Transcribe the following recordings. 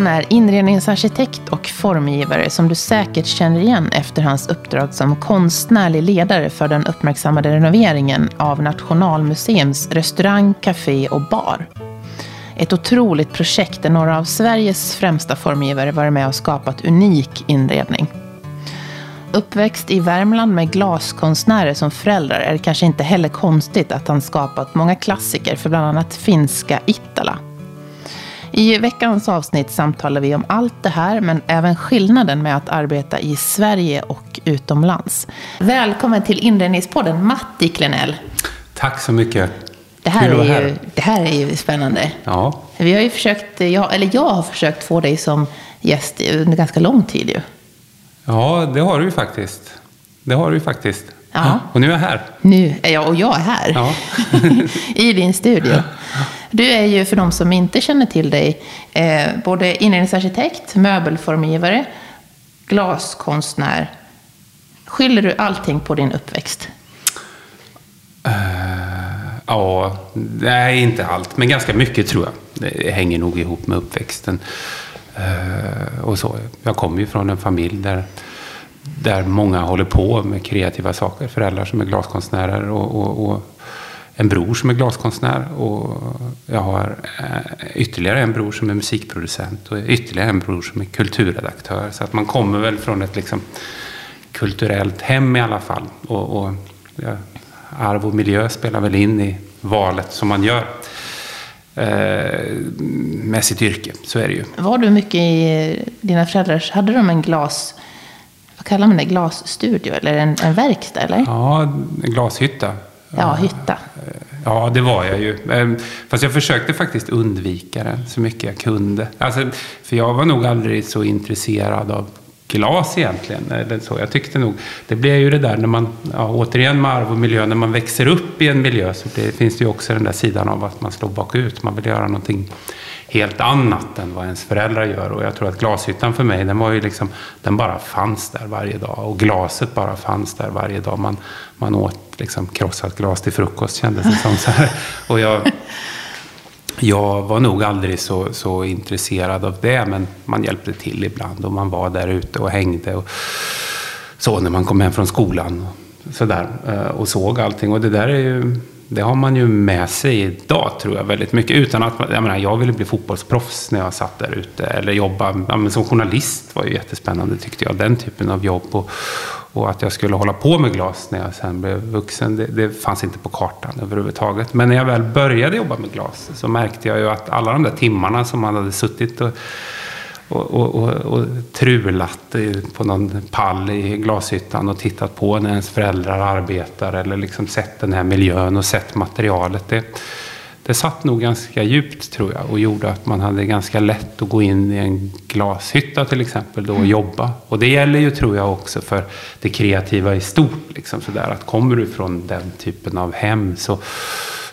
Han är inredningsarkitekt och formgivare som du säkert känner igen efter hans uppdrag som konstnärlig ledare för den uppmärksammade renoveringen av Nationalmuseums restaurang, café och bar. Ett otroligt projekt där några av Sveriges främsta formgivare varit med och skapat unik inredning. Uppväxt i Värmland med glaskonstnärer som föräldrar är det kanske inte heller konstigt att han skapat många klassiker för bland annat finska Ittala. I veckans avsnitt samtalar vi om allt det här, men även skillnaden med att arbeta i Sverige och utomlands. Välkommen till Inredningspodden, Matti Klenell. Tack så mycket. Det här, är ju, det här är ju spännande. Ja. Vi har ju försökt, jag, eller jag har försökt få dig som gäst under ganska lång tid ju. Ja, det har du ju faktiskt. Det har du ju faktiskt. Ja. Och nu är jag här. Nu är jag, och jag är här. Ja. I din studio. Du är ju, för de som inte känner till dig, eh, både inredningsarkitekt, möbelformgivare, glaskonstnär. Skyller du allting på din uppväxt? Uh, ja, nej inte allt, men ganska mycket tror jag. Det hänger nog ihop med uppväxten. Uh, och så. Jag kommer ju från en familj där, där många håller på med kreativa saker. Föräldrar som är glaskonstnärer och, och, och en bror som är glaskonstnär och jag har eh, ytterligare en bror som är musikproducent och ytterligare en bror som är kulturredaktör. Så att man kommer väl från ett liksom kulturellt hem i alla fall. Och, och ja, arv och miljö spelar väl in i valet som man gör eh, med sitt yrke. Så är det ju. Var du mycket i dina föräldrars, hade de en glas, vad kallar man det, glasstudio eller en, en verkstad eller? Ja, en glashytta. Ja, hytta. Eh, ja, det var jag ju. Eh, fast jag försökte faktiskt undvika den så mycket jag kunde. Alltså, för jag var nog aldrig så intresserad av glas egentligen. Eh, Eller så. Jag tyckte nog, det blev ju det där när man, ja, återigen med arv och miljö, när man växer upp i en miljö så blir, finns det ju också den där sidan av att man slår bakut. Man vill göra någonting helt annat än vad ens föräldrar gör. Och jag tror att glashyttan för mig, den var ju liksom, den bara fanns där varje dag. Och glaset bara fanns där varje dag. Man, man åt liksom krossat glas till frukost kändes det som. Så här. Och jag, jag var nog aldrig så, så intresserad av det, men man hjälpte till ibland och man var där ute och hängde. Och så när man kom hem från skolan så där, eh, och såg allting. Och det där är ju det har man ju med sig idag tror jag väldigt mycket. Utan att, jag menar, jag ville bli fotbollsproffs när jag satt där ute. Eller jobba ja, som journalist var ju jättespännande tyckte jag. Den typen av jobb. Och, och att jag skulle hålla på med glas när jag sen blev vuxen, det, det, fanns inte på kartan överhuvudtaget. Men när jag väl började jobba med glas så märkte jag ju att alla de där timmarna som man hade suttit och och, och, och, och, trulat på någon pall i glashyttan och tittat på när ens föräldrar arbetar eller liksom sett den här miljön och sett materialet. Det, det satt nog ganska djupt tror jag och gjorde att man hade ganska lätt att gå in i en glashytta till exempel då och mm. jobba. Och det gäller ju tror jag också för det kreativa i stort. Liksom sådär. Att kommer du från den typen av hem så,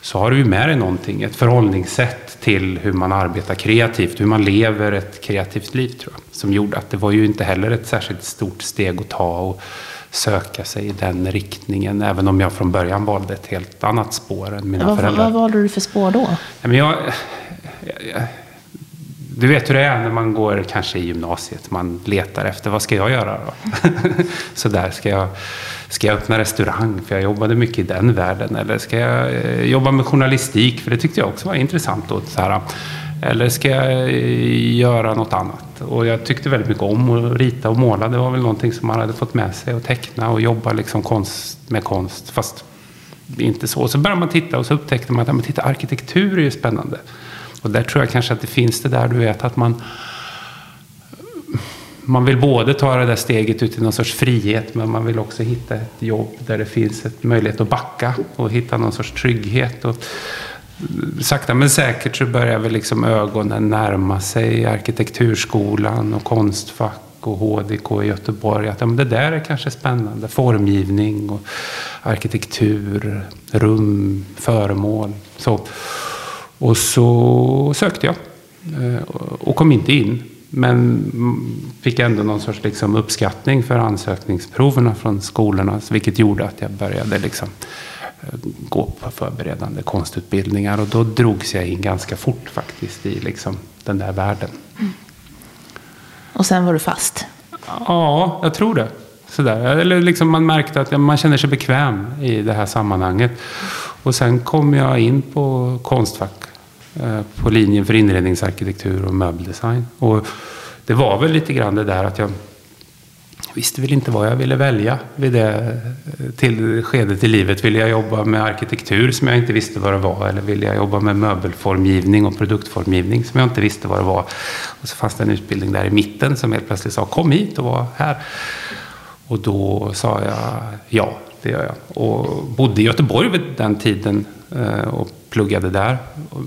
så har du med dig någonting, ett förhållningssätt till hur man arbetar kreativt, hur man lever ett kreativt liv tror jag. Som gjorde att det var ju inte heller ett särskilt stort steg att ta och söka sig i den riktningen. Även om jag från början valde ett helt annat spår än mina vad, föräldrar. Vad valde du för spår då? Men jag, jag, du vet hur det är när man går kanske i gymnasiet. Man letar efter vad ska jag göra då? så där ska jag, ska jag öppna restaurang? För jag jobbade mycket i den världen. Eller ska jag eh, jobba med journalistik? För det tyckte jag också var intressant. Och så här, eh, eller ska jag eh, göra något annat? Och jag tyckte väldigt mycket om att rita och måla. Det var väl någonting som man hade fått med sig. Och teckna och jobba liksom konst med konst. Fast inte så. Så började man titta och så upptäckte man att men titta, arkitektur är ju spännande. Och där tror jag kanske att det finns det där du vet att man man vill både ta det där steget ut i någon sorts frihet men man vill också hitta ett jobb där det finns ett möjlighet att backa och hitta någon sorts trygghet. Och sakta men säkert så börjar väl liksom ögonen närma sig arkitekturskolan och konstfack och HDK i Göteborg. Att ja, men det där är kanske spännande. Formgivning och arkitektur, rum, föremål. Så. Och så sökte jag eh, och kom inte in. Men fick ändå någon sorts liksom uppskattning för ansökningsproverna från skolorna. Vilket gjorde att jag började liksom eh, gå på förberedande konstutbildningar. Och då drogs jag in ganska fort faktiskt i liksom den där världen. Mm. Och sen var du fast? Ja, jag tror det. Sådär. Eller liksom man märkte att man känner sig bekväm i det här sammanhanget. Och sen kom jag in på Konstfack. Eh, på linjen för inredningsarkitektur och möbeldesign. Och det var väl lite grann det där att jag visste väl inte vad jag ville välja vid det eh, till skedet i livet. Ville jag jobba med arkitektur som jag inte visste vad det var? Eller ville jag jobba med möbelformgivning och produktformgivning som jag inte visste vad det var? Och så fanns det en utbildning där i mitten som helt plötsligt sa kom hit och var här. Och då sa jag ja, det gör jag. Och bodde i Göteborg vid den tiden eh, och pluggade där.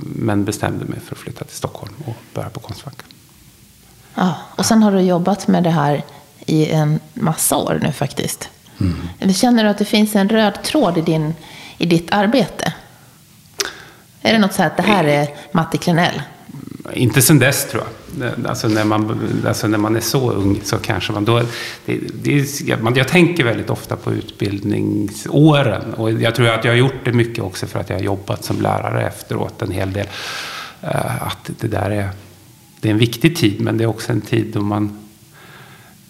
Men bestämde mig för att flytta till Stockholm och börja på Konstfack. Ja, och sen har du jobbat med det här i en massa år nu faktiskt. Mm. Känner du att det finns en röd tråd i, din, i ditt arbete? Är det något så här att det här är Matti Klenell? Inte sen dess tror jag. Alltså när man, alltså när man är så ung så kanske man då... Det, det, jag, jag tänker väldigt ofta på utbildningsåren. Och jag tror att jag har gjort det mycket också för att jag har jobbat som lärare efteråt en hel del. Eh, att det där är, det är en viktig tid men det är också en tid då man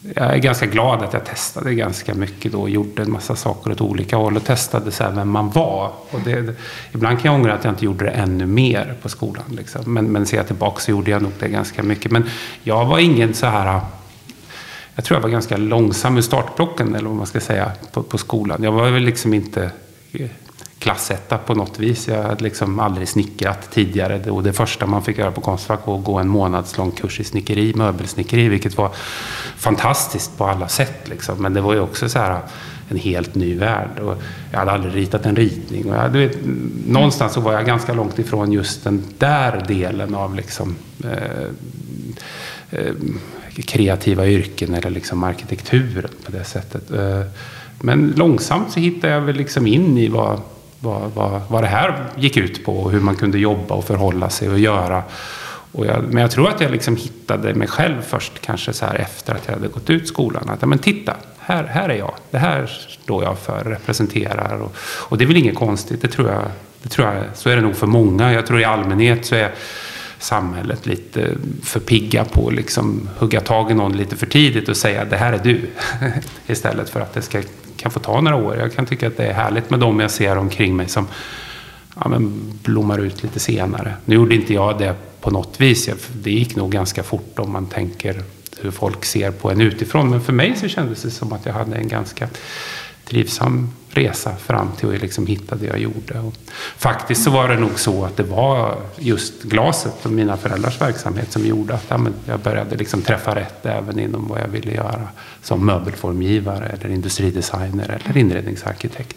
jag är ganska glad att jag testade ganska mycket då och gjorde en massa saker åt olika håll och testade så vem man var. Och det, ibland kan jag ångra att jag inte gjorde det ännu mer på skolan. Liksom. Men, men ser jag tillbaka så gjorde jag nog det ganska mycket. Men jag var ingen så här... Jag tror jag var ganska långsam i startblocken, eller vad man ska säga, på, på skolan. Jag var väl liksom inte eh, klassetta på något vis. Jag hade liksom aldrig snickrat tidigare. Och det första man fick göra på Konstfack var att gå en månadslång kurs i snickeri, möbelsnickeri, vilket var fantastiskt på alla sätt. Liksom. Men det var ju också så här en helt ny värld. Och jag hade aldrig ritat en ritning. Och jag, vet, någonstans så var jag ganska långt ifrån just den där delen av liksom, eh, eh, kreativa yrken eller liksom arkitekturen på det sättet. Eh, men långsamt så hittade jag väl liksom in i vad vad, vad, vad det här gick ut på och hur man kunde jobba och förhålla sig och göra. Och jag, men jag tror att jag liksom hittade mig själv först, kanske så här efter att jag hade gått ut skolan. Att, men titta, här, här är jag. Det här står jag för, representerar. Och, och det är väl inget konstigt, det tror, jag, det tror jag. Så är det nog för många. Jag tror i allmänhet så är samhället lite för pigga på att liksom hugga tag i någon lite för tidigt och säga det här är du. Istället för att det ska kan få ta några år. Jag kan tycka att det är härligt med dem jag ser omkring mig som ja, men blommar ut lite senare. Nu gjorde inte jag det på något vis. Det gick nog ganska fort om man tänker hur folk ser på en utifrån. Men för mig så kändes det som att jag hade en ganska trivsam resa fram till att liksom hitta det jag gjorde. Och faktiskt så var det nog så att det var just glaset och mina föräldrars verksamhet som gjorde att jag började liksom träffa rätt även inom vad jag ville göra som möbelformgivare eller industridesigner eller inredningsarkitekt.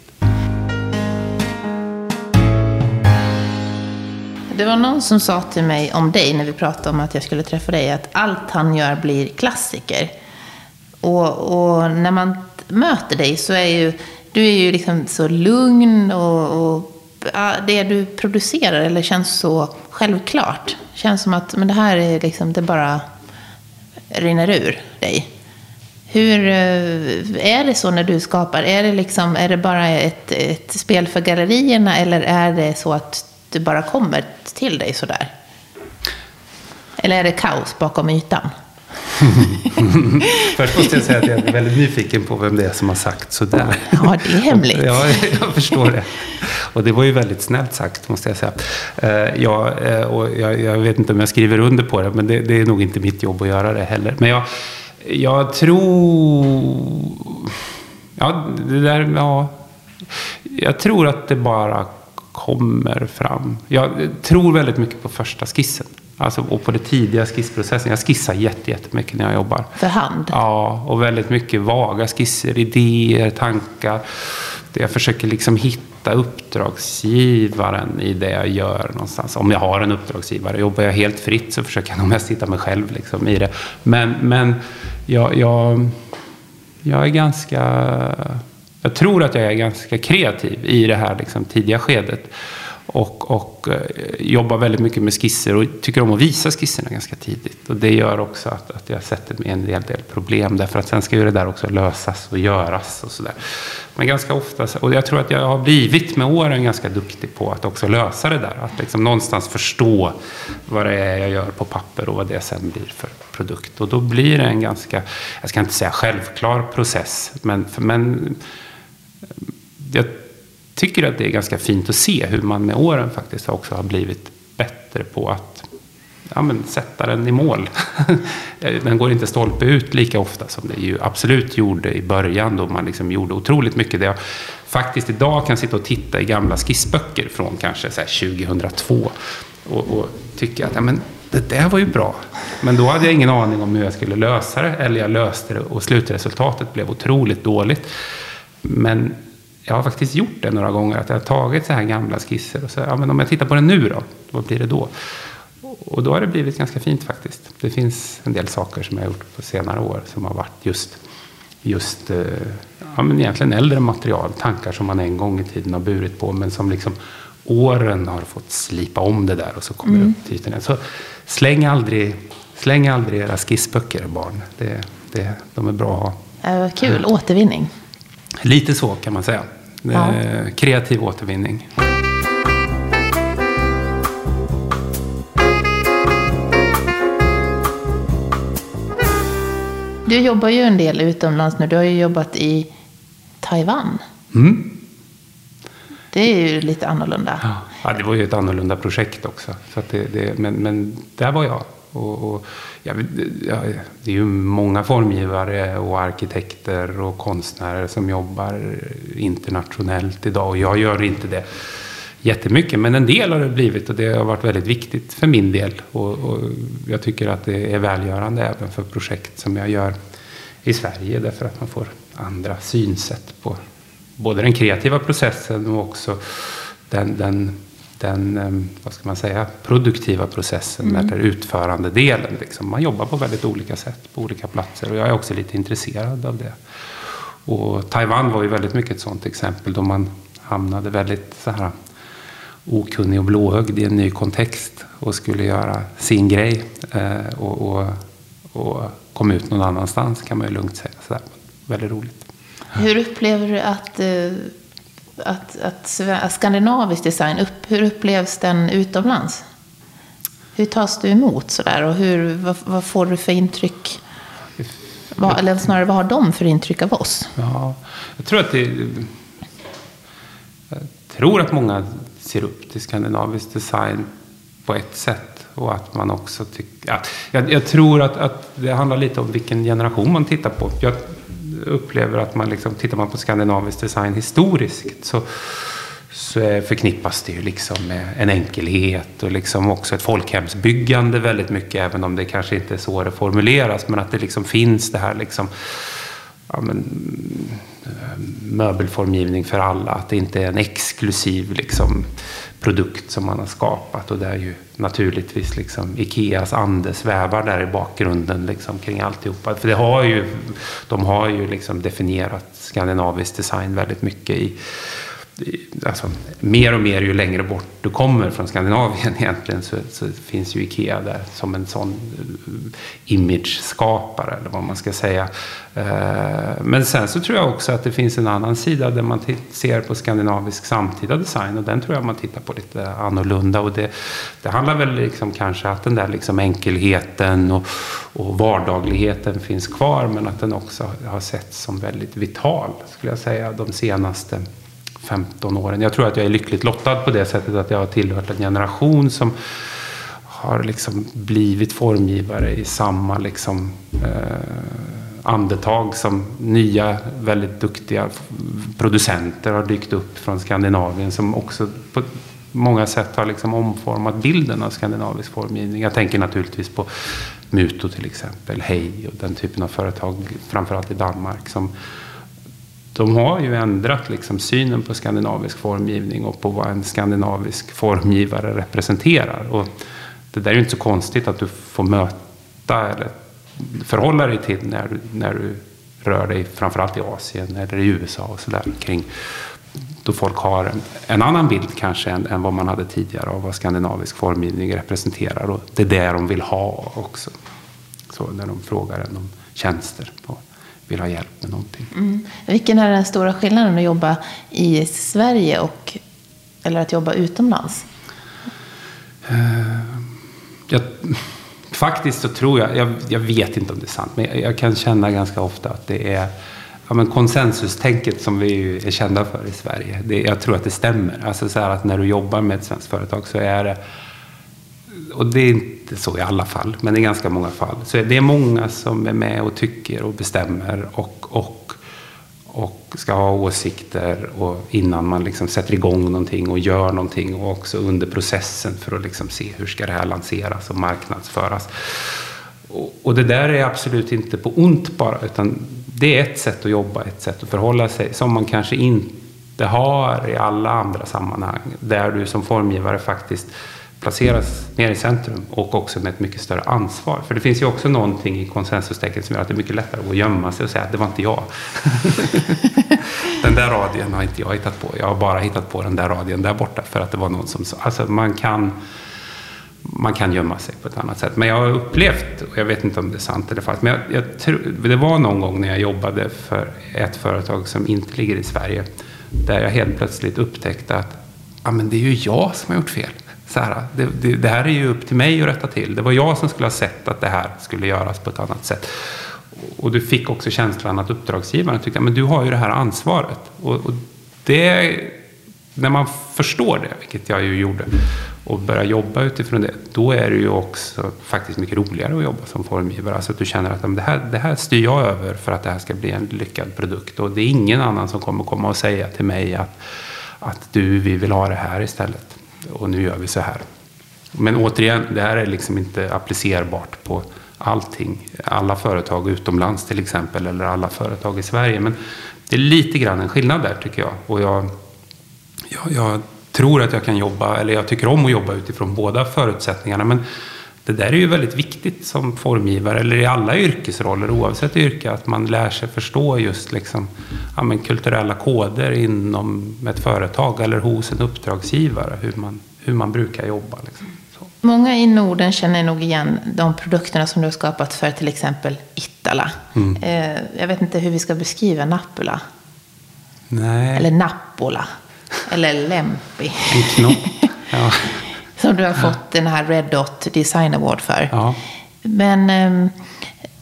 Det var någon som sa till mig om dig när vi pratade om att jag skulle träffa dig att allt han gör blir klassiker. Och, och när man möter dig så är ju du är ju liksom så lugn och, och det du producerar eller känns så självklart. Känns som att men det här är liksom, det bara rinner ur dig. Hur eh, är det så när du skapar? Är det, liksom, är det bara ett, ett spel för gallerierna eller är det så att det bara kommer till dig sådär? Eller är det kaos bakom ytan? Först måste jag säga att jag är väldigt nyfiken på vem det är som har sagt sådär. Ja, det är hemligt. ja, jag förstår det. Och det var ju väldigt snällt sagt, måste jag säga. Uh, ja, uh, och jag, jag, vet inte om jag skriver under på det, men det, det, är nog inte mitt jobb att göra det heller. Men jag, jag tror... Ja, det där... Ja, jag tror att det bara kommer fram. Jag tror väldigt mycket på första skissen. Alltså, och på den tidiga skissprocessen. Jag skissar jättemycket när jag jobbar. För hand? Ja, och väldigt mycket vaga skisser, idéer, tankar. Jag försöker liksom hitta uppdragsgivaren i det jag gör någonstans. Om jag har en uppdragsgivare. Jobbar jag helt fritt så försöker jag nog mest hitta mig själv liksom i det. Men, men jag, jag, jag är ganska... Jag tror att jag är ganska kreativ i det här liksom tidiga skedet. Och, och eh, jobbar väldigt mycket med skisser och tycker om att visa skisserna ganska tidigt. Och det gör också att, att jag sätter mig en del, del problem. Därför att sen ska ju det där också lösas och göras och sådär. Men ganska ofta, och jag tror att jag har blivit med åren ganska duktig på att också lösa det där. Att liksom någonstans förstå vad det är jag gör på papper och vad det sen blir för produkt. Och då blir det en ganska, jag ska inte säga självklar process, men, men jag tycker att det är ganska fint att se hur man med åren faktiskt också har blivit bättre på att ja, men, sätta den i mål. den går inte stolpe ut lika ofta som det ju absolut gjorde i början då man liksom gjorde otroligt mycket. Det jag faktiskt idag kan sitta och titta i gamla skissböcker från kanske så 2002 och, och tycka att ja, men, det där var ju bra. Men då hade jag ingen aning om hur jag skulle lösa det. Eller jag löste det och slutresultatet blev otroligt dåligt. Men jag har faktiskt gjort det några gånger. Att jag har tagit så här gamla skisser och så, ja men om jag tittar på den nu då, vad blir det då? Och då har det blivit ganska fint faktiskt. Det finns en del saker som jag har gjort på senare år som har varit just, just eh, ja, men egentligen äldre material. Tankar som man en gång i tiden har burit på men som liksom åren har fått slipa om det där och så kommer mm. upp till ytan. Så släng aldrig, släng aldrig era skissböcker barn. Det, det, de är bra att ha. Kul, återvinning. Lite så kan man säga. Ja. Kreativ återvinning. Du jobbar ju en del utomlands nu. Du har ju jobbat i Taiwan. Mm. Det är ju lite annorlunda. Ja, det var ju ett annorlunda projekt också. Så det, det, men, men där var jag. Och, och ja, det är ju många formgivare och arkitekter och konstnärer som jobbar internationellt idag. Och jag gör inte det jättemycket, men en del har det blivit och det har varit väldigt viktigt för min del. Och, och, jag tycker att det är välgörande även för projekt som jag gör i Sverige därför att man får andra synsätt på både den kreativa processen och också den, den, den ehm, vad ska man säga, produktiva processen, mm. eller utförandedelen. Liksom. Man jobbar på väldigt olika sätt på olika platser och jag är också lite intresserad av det. Och Taiwan var ju väldigt mycket ett sådant exempel då man hamnade väldigt så här okunnig och blåögd i en ny kontext och skulle göra sin grej eh, och, och, och kom ut någon annanstans kan man ju lugnt säga. Så där. Väldigt roligt. Hur upplever du att, eh, att, att, att skandinavisk design, upp, hur upplevs den utomlands? Hur tas du emot sådär och hur, vad, vad får du för intryck? Vad, eller snarare, vad har de för intryck av oss? Ja, jag tror att det... Jag tror att många ser upp till skandinavisk design på ett sätt. Och att man också tycker... Ja, jag, jag, tror att, att det handlar lite om vilken generation man tittar på. Jag upplever att man liksom, tittar man på skandinavisk design historiskt så, så förknippas det ju liksom med en enkelhet och liksom också ett folkhemsbyggande väldigt mycket. Även om det kanske inte är så det formuleras. Men att det liksom finns det här liksom ja, men, eh, möbelformgivning för alla. Att det inte är en exklusiv liksom, produkt som man har skapat. Och där ju naturligtvis liksom, Ikeas ande svävar där i bakgrunden liksom, kring alltihopa. För det har ju, de har ju liksom definierat skandinavisk design väldigt mycket i alltså, mer och mer ju längre bort du kommer från Skandinavien egentligen så, så finns ju Ikea där som en sån eh, image-skapare eller vad man ska säga. Eh, men sen så tror jag också att det finns en annan sida där man ser på skandinavisk samtida design och den tror jag man tittar på lite annorlunda. Och det, det handlar väl liksom kanske att den där liksom enkelheten och, och vardagligheten finns kvar men att den också har setts som väldigt vital skulle jag säga de senaste 15 åren. Jag tror att jag är lyckligt lottad på det sättet att jag har tillhört en generation som har liksom blivit formgivare i samma liksom, eh, andetag som nya väldigt duktiga producenter har dykt upp från Skandinavien som också på många sätt har liksom omformat bilden av skandinavisk formgivning. Jag tänker naturligtvis på Muto till exempel, Hej och den typen av företag, framförallt i Danmark, som de har ju ändrat liksom synen på skandinavisk formgivning och på vad en skandinavisk formgivare representerar. Och det där är ju inte så konstigt att du får möta eller förhålla dig till när du, när du rör dig framförallt i Asien eller i USA och sådär kring då folk har en, en annan bild kanske än, än, vad man hade tidigare av vad skandinavisk formgivning representerar. Och det är det de vill ha också. Så när de frågar en om tjänster och vill ha hjälp med någonting. Mm. Vilken är den stora skillnaden att jobba i Sverige och, eller att jobba utomlands? Uh, jag, faktiskt så tror jag, jag, jag, vet inte om det är sant, men jag, jag kan känna ganska ofta att det är ja, men konsensustänket som vi är kända för i Sverige. Det, jag tror att det stämmer. Alltså så att när du jobbar med ett svenskt företag så är det, och det är inte så i alla fall, men i ganska många fall, så det är många som är med och tycker och bestämmer och, och, och ska ha åsikter och innan man liksom sätter igång någonting och gör någonting och också under processen för att liksom se hur ska det här lanseras och marknadsföras. Och, och det där är absolut inte på ont bara, utan det är ett sätt att jobba, ett sätt att förhålla sig som man kanske inte har i alla andra sammanhang. Där du som formgivare faktiskt placeras mer i centrum och också med ett mycket större ansvar. För det finns ju också någonting i konsensustecken som gör att det är mycket lättare att gömma sig och säga att det var inte jag. den där radien har inte jag hittat på. Jag har bara hittat på den där radien där borta för att det var någon som sa. Alltså man kan man kan gömma sig på ett annat sätt. Men jag har upplevt, och jag vet inte om det är sant eller falskt, men jag, jag tror, det var någon gång när jag jobbade för ett företag som inte ligger i Sverige, där jag helt plötsligt upptäckte att ah, men det är ju jag som har gjort fel. Så här, det, det, det, här är ju upp till mig att rätta till. Det var jag som skulle ha sett att det här skulle göras på ett annat sätt. Och du fick också känslan att uppdragsgivaren tyckte att du har ju det här ansvaret. Och, och det, när man förstår det, vilket jag ju gjorde, och börjar jobba utifrån det, då är det ju också faktiskt mycket roligare att jobba som formgivare. Alltså att du känner att det här, det här styr jag över för att det här ska bli en lyckad produkt. Och det är ingen annan som kommer komma och säga till mig att, att du, vi vill ha det här istället. Och nu gör vi så här. Men återigen, det här är liksom inte applicerbart på allting. Alla företag utomlands till exempel, eller alla företag i Sverige. Men det är lite grann en skillnad där tycker jag. Och jag, jag, jag tror att jag kan jobba, eller jag tycker om att jobba utifrån båda förutsättningarna. Men det där är ju väldigt viktigt som formgivare, eller i alla yrkesroller oavsett yrke, att man lär sig förstå just liksom, ja, men kulturella koder inom ett företag eller hos en uppdragsgivare, hur man, hur man brukar jobba. Liksom. Många i Norden känner nog igen de produkterna som du har skapat för till exempel Ittala. Mm. Eh, jag vet inte hur vi ska beskriva Nappula. Nej. Eller Nappola. Eller Lempi. En knopp. Ja. Som du har fått den här Red Dot Design Award för. Ja. Men ehm,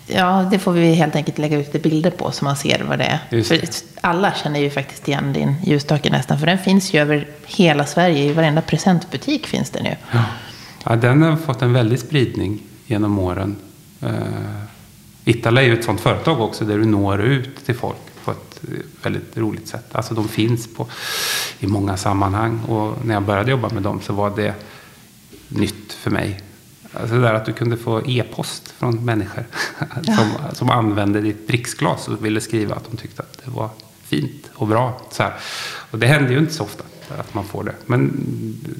ja, det får vi helt enkelt lägga ut lite bilder på så man ser vad det är. För alla känner ju faktiskt igen din ljusstake nästan. För den finns ju över hela Sverige. I varenda presentbutik finns den ju. Ja. ja den har fått en väldig spridning genom åren. Uh, Itala är ju ett sånt företag också där du når ut till folk på ett väldigt roligt sätt. Alltså de finns på, i många sammanhang och när jag började jobba med dem så var det nytt för mig. Alltså det där att du kunde få e-post från människor som, som använde ditt dricksglas och ville skriva att de tyckte att det var fint och bra. Så här. Och det händer ju inte så ofta att man får det. Men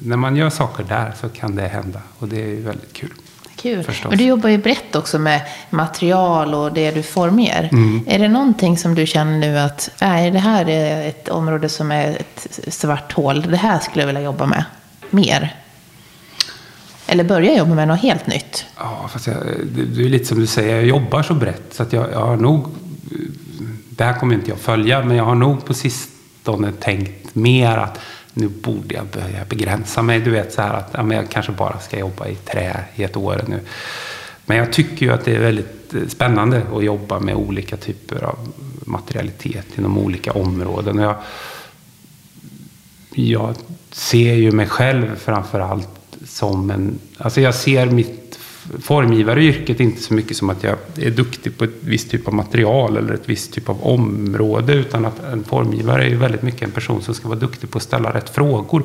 när man gör saker där så kan det hända och det är väldigt kul. Kul. Förstås. Men du jobbar ju brett också med material och det du formar. Mm. Är det någonting som du känner nu att nej, det här är ett område som är ett svart hål. Det här skulle jag vilja jobba med mer? Eller börja jobba med något helt nytt? Ja, fast jag, det är lite som du säger, jag jobbar så brett så att jag, jag har nog... Det här kommer inte jag följa, men jag har nog på sistone tänkt mer att nu borde jag börja begränsa mig. Du vet så här att ja, men jag kanske bara ska jobba i trä i ett år nu. Men jag tycker ju att det är väldigt eh, spännande att jobba med olika typer av materialitet inom olika områden. Jag, jag ser ju mig själv framför allt som en... Alltså jag ser mitt formgivaryrket inte så mycket som att jag är duktig på ett visst typ av material eller ett visst typ av område. Utan att en formgivare är ju väldigt mycket en person som ska vara duktig på att ställa rätt frågor.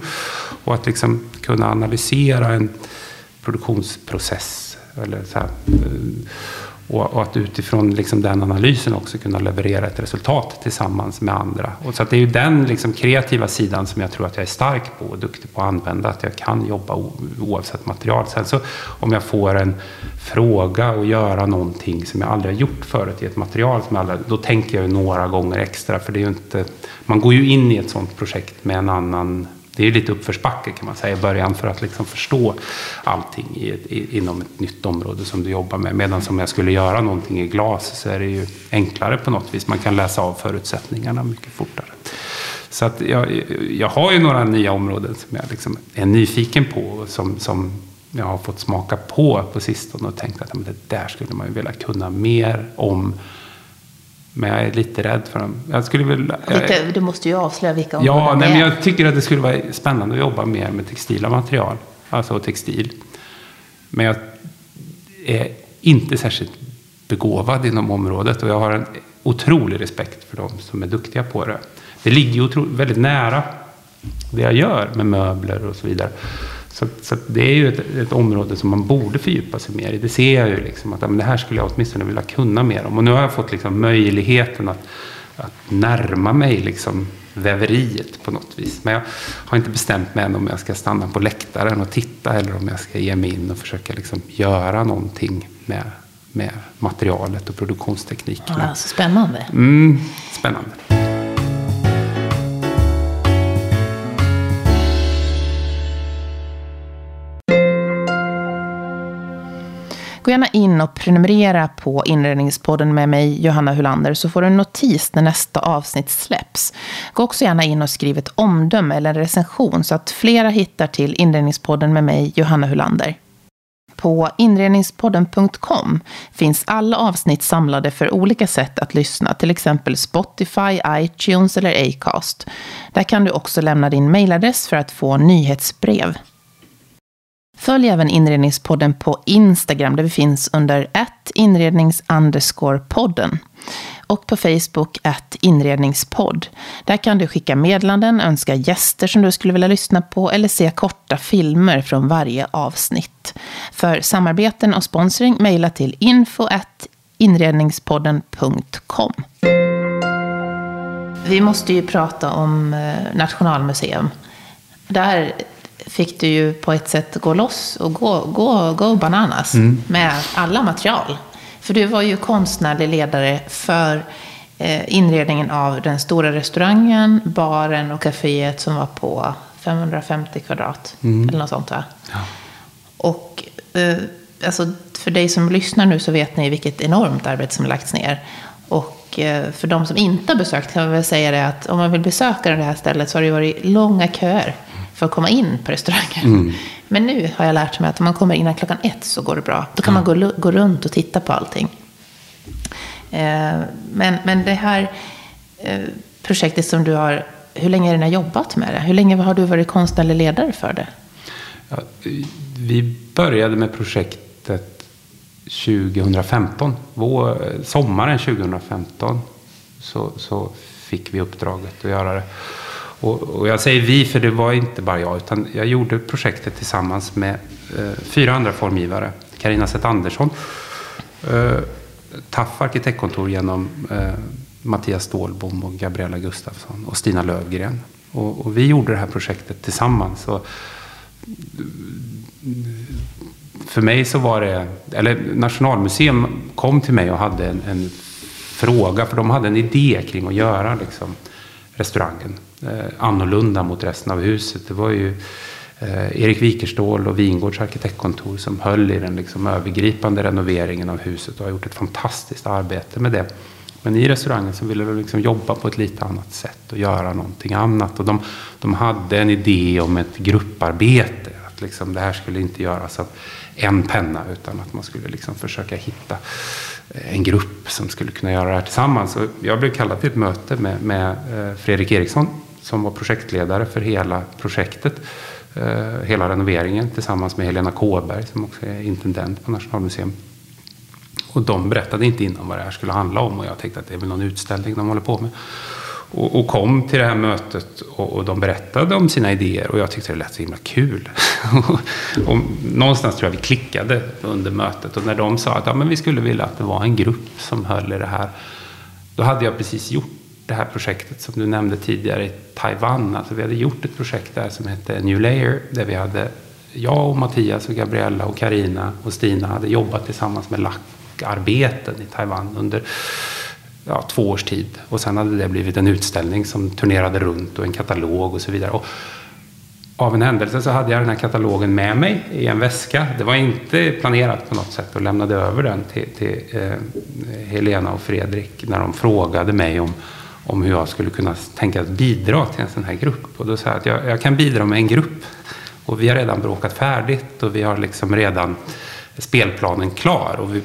Och att liksom kunna analysera en produktionsprocess. Eller så här. Eh, och, och, att utifrån liksom den analysen också kunna leverera ett resultat tillsammans med andra. Och så att det är ju den liksom kreativa sidan som jag tror att jag är stark på och duktig på att använda. Att jag kan jobba oavsett material. Sen så om jag får en fråga och göra någonting som jag aldrig har gjort förut i ett material, som jag aldrig, då tänker jag några gånger extra. För det är ju inte, man går ju in i ett sådant projekt med en annan det är lite uppförsbacke kan man säga i början för att liksom förstå allting i i, inom ett nytt område som du jobbar med. Medan om jag skulle göra någonting i glas så är det ju enklare på något vis. Man kan läsa av förutsättningarna mycket fortare. Så att jag, jag har ju några nya områden som jag liksom är nyfiken på och som, som jag har fått smaka på på sistone och tänkt att men det där skulle man ju vilja kunna mer om men jag är lite rädd för dem. Jag skulle väl, lite, du måste ju avslöja vilka områden Ja, nej, men jag tycker att det skulle vara spännande att jobba mer med textila material. Alltså textil. Men jag är inte särskilt begåvad inom området och jag har en otrolig respekt för dem som är duktiga på det. Det ligger ju väldigt nära det jag gör med möbler och så vidare. Så, så det är ju ett, ett, område som man borde fördjupa sig mer i. Det ser jag ju liksom att men det här skulle jag åtminstone vilja kunna mer om. Och nu har jag fått liksom möjligheten att, att närma mig liksom väveriet på något vis. Men jag har inte bestämt mig än om jag ska stanna på läktaren och titta eller om jag ska ge mig in och försöka liksom göra någonting med, med materialet och produktionstekniken. Ja, spännande. Mm, spännande. Gå gärna in och prenumerera på Inredningspodden med mig, Johanna Hulander, så får du en notis när nästa avsnitt släpps. Gå också gärna in och skriv ett omdöme eller en recension så att flera hittar till Inredningspodden med mig, Johanna Hulander. På inredningspodden.com finns alla avsnitt samlade för olika sätt att lyssna, till exempel Spotify, iTunes eller Acast. Där kan du också lämna din mejladress för att få nyhetsbrev. Följ även Inredningspodden på Instagram där vi finns under ett inrednings podden och på Facebook att inredningspodd. Där kan du skicka meddelanden, önska gäster som du skulle vilja lyssna på eller se korta filmer från varje avsnitt. För samarbeten och sponsring mejla till info inredningspodden.com. Vi måste ju prata om eh, Nationalmuseum. Där fick du ju på ett sätt gå loss och gå, gå, gå bananas mm. med alla material. För du var ju konstnärlig ledare för eh, inredningen av den stora restaurangen, baren och kaféet som var på 550 kvadrat. Mm. Eller något sånt va? Ja. Och eh, alltså, för dig som lyssnar nu så vet ni vilket enormt arbete som lagts ner. Och eh, för de som inte har besökt kan man väl säga det att om man vill besöka det här stället så har det varit långa köer för att komma in på restaurangen. Mm. Men nu har jag lärt mig att om man kommer innan klockan ett så går det bra. Då kan ja. man gå, gå runt och titta på allting. Eh, men, men det här eh, projektet som du har, hur länge har ni jobbat med det? Hur länge har du varit konstnärlig ledare för det? Ja, vi började med projektet 2015. Vår, sommaren 2015 så, så fick vi uppdraget att göra det. Och, och, jag säger vi, för det var inte bara jag, utan jag gjorde projektet tillsammans med eh, fyra andra formgivare. Carina Seth Andersson, eh, TAF arkitektkontor genom eh, Mattias Stålbom och Gabriella Gustafsson och Stina Lövgren. Och, och, vi gjorde det här projektet tillsammans. Och, eh, för mig så var det, eller Nationalmuseum kom till mig och hade en, en fråga, för de hade en idé kring att göra liksom, restaurangen Eh, annorlunda mot resten av huset. Det var ju eh, Erik Wikerstål och Vingårds arkitektkontor som höll i den liksom, övergripande renoveringen av huset och har gjort ett fantastiskt arbete med det. Men i restaurangen så ville de liksom jobba på ett lite annat sätt och göra någonting annat. Och de, de hade en idé om ett grupparbete. Att liksom det här skulle inte göras av en penna utan att man skulle liksom försöka hitta eh, en grupp som skulle kunna göra det här tillsammans. Och jag blev kallad till ett möte med, med eh, Fredrik Eriksson som var projektledare för hela projektet. Eh, hela renoveringen tillsammans med Helena Kåberg som också är intendent på Nationalmuseum. Och de berättade inte innan vad det här skulle handla om och jag tänkte att det är väl någon utställning de håller på med. och, och, kom till det här mötet och, och, de berättade om sina idéer och jag tyckte det lät så himla kul. och någonstans tror jag vi klickade under mötet och när de sa att ja, men vi skulle vilja att det var en grupp som höll i det här. Då hade jag precis gjort det här projektet som du nämnde tidigare i Taiwan. Alltså vi hade gjort ett projekt där som hette New Layer där vi hade jag och Mattias och Gabriella och Karina och Stina hade jobbat tillsammans med lackarbeten i Taiwan under ja, två års tid. Och sen hade det blivit en utställning som turnerade runt och en katalog och så vidare. Och av en händelse så hade jag den här katalogen med mig i en väska. Det var inte planerat på något sätt och lämnade över den till, till eh, Helena och Fredrik när de frågade mig om, om hur jag skulle kunna tänka att bidra till en sån här grupp. Och då sa jag att jag, jag kan bidra med en grupp. Och vi har redan bråkat färdigt och vi har liksom redan spelplanen klar. Och vi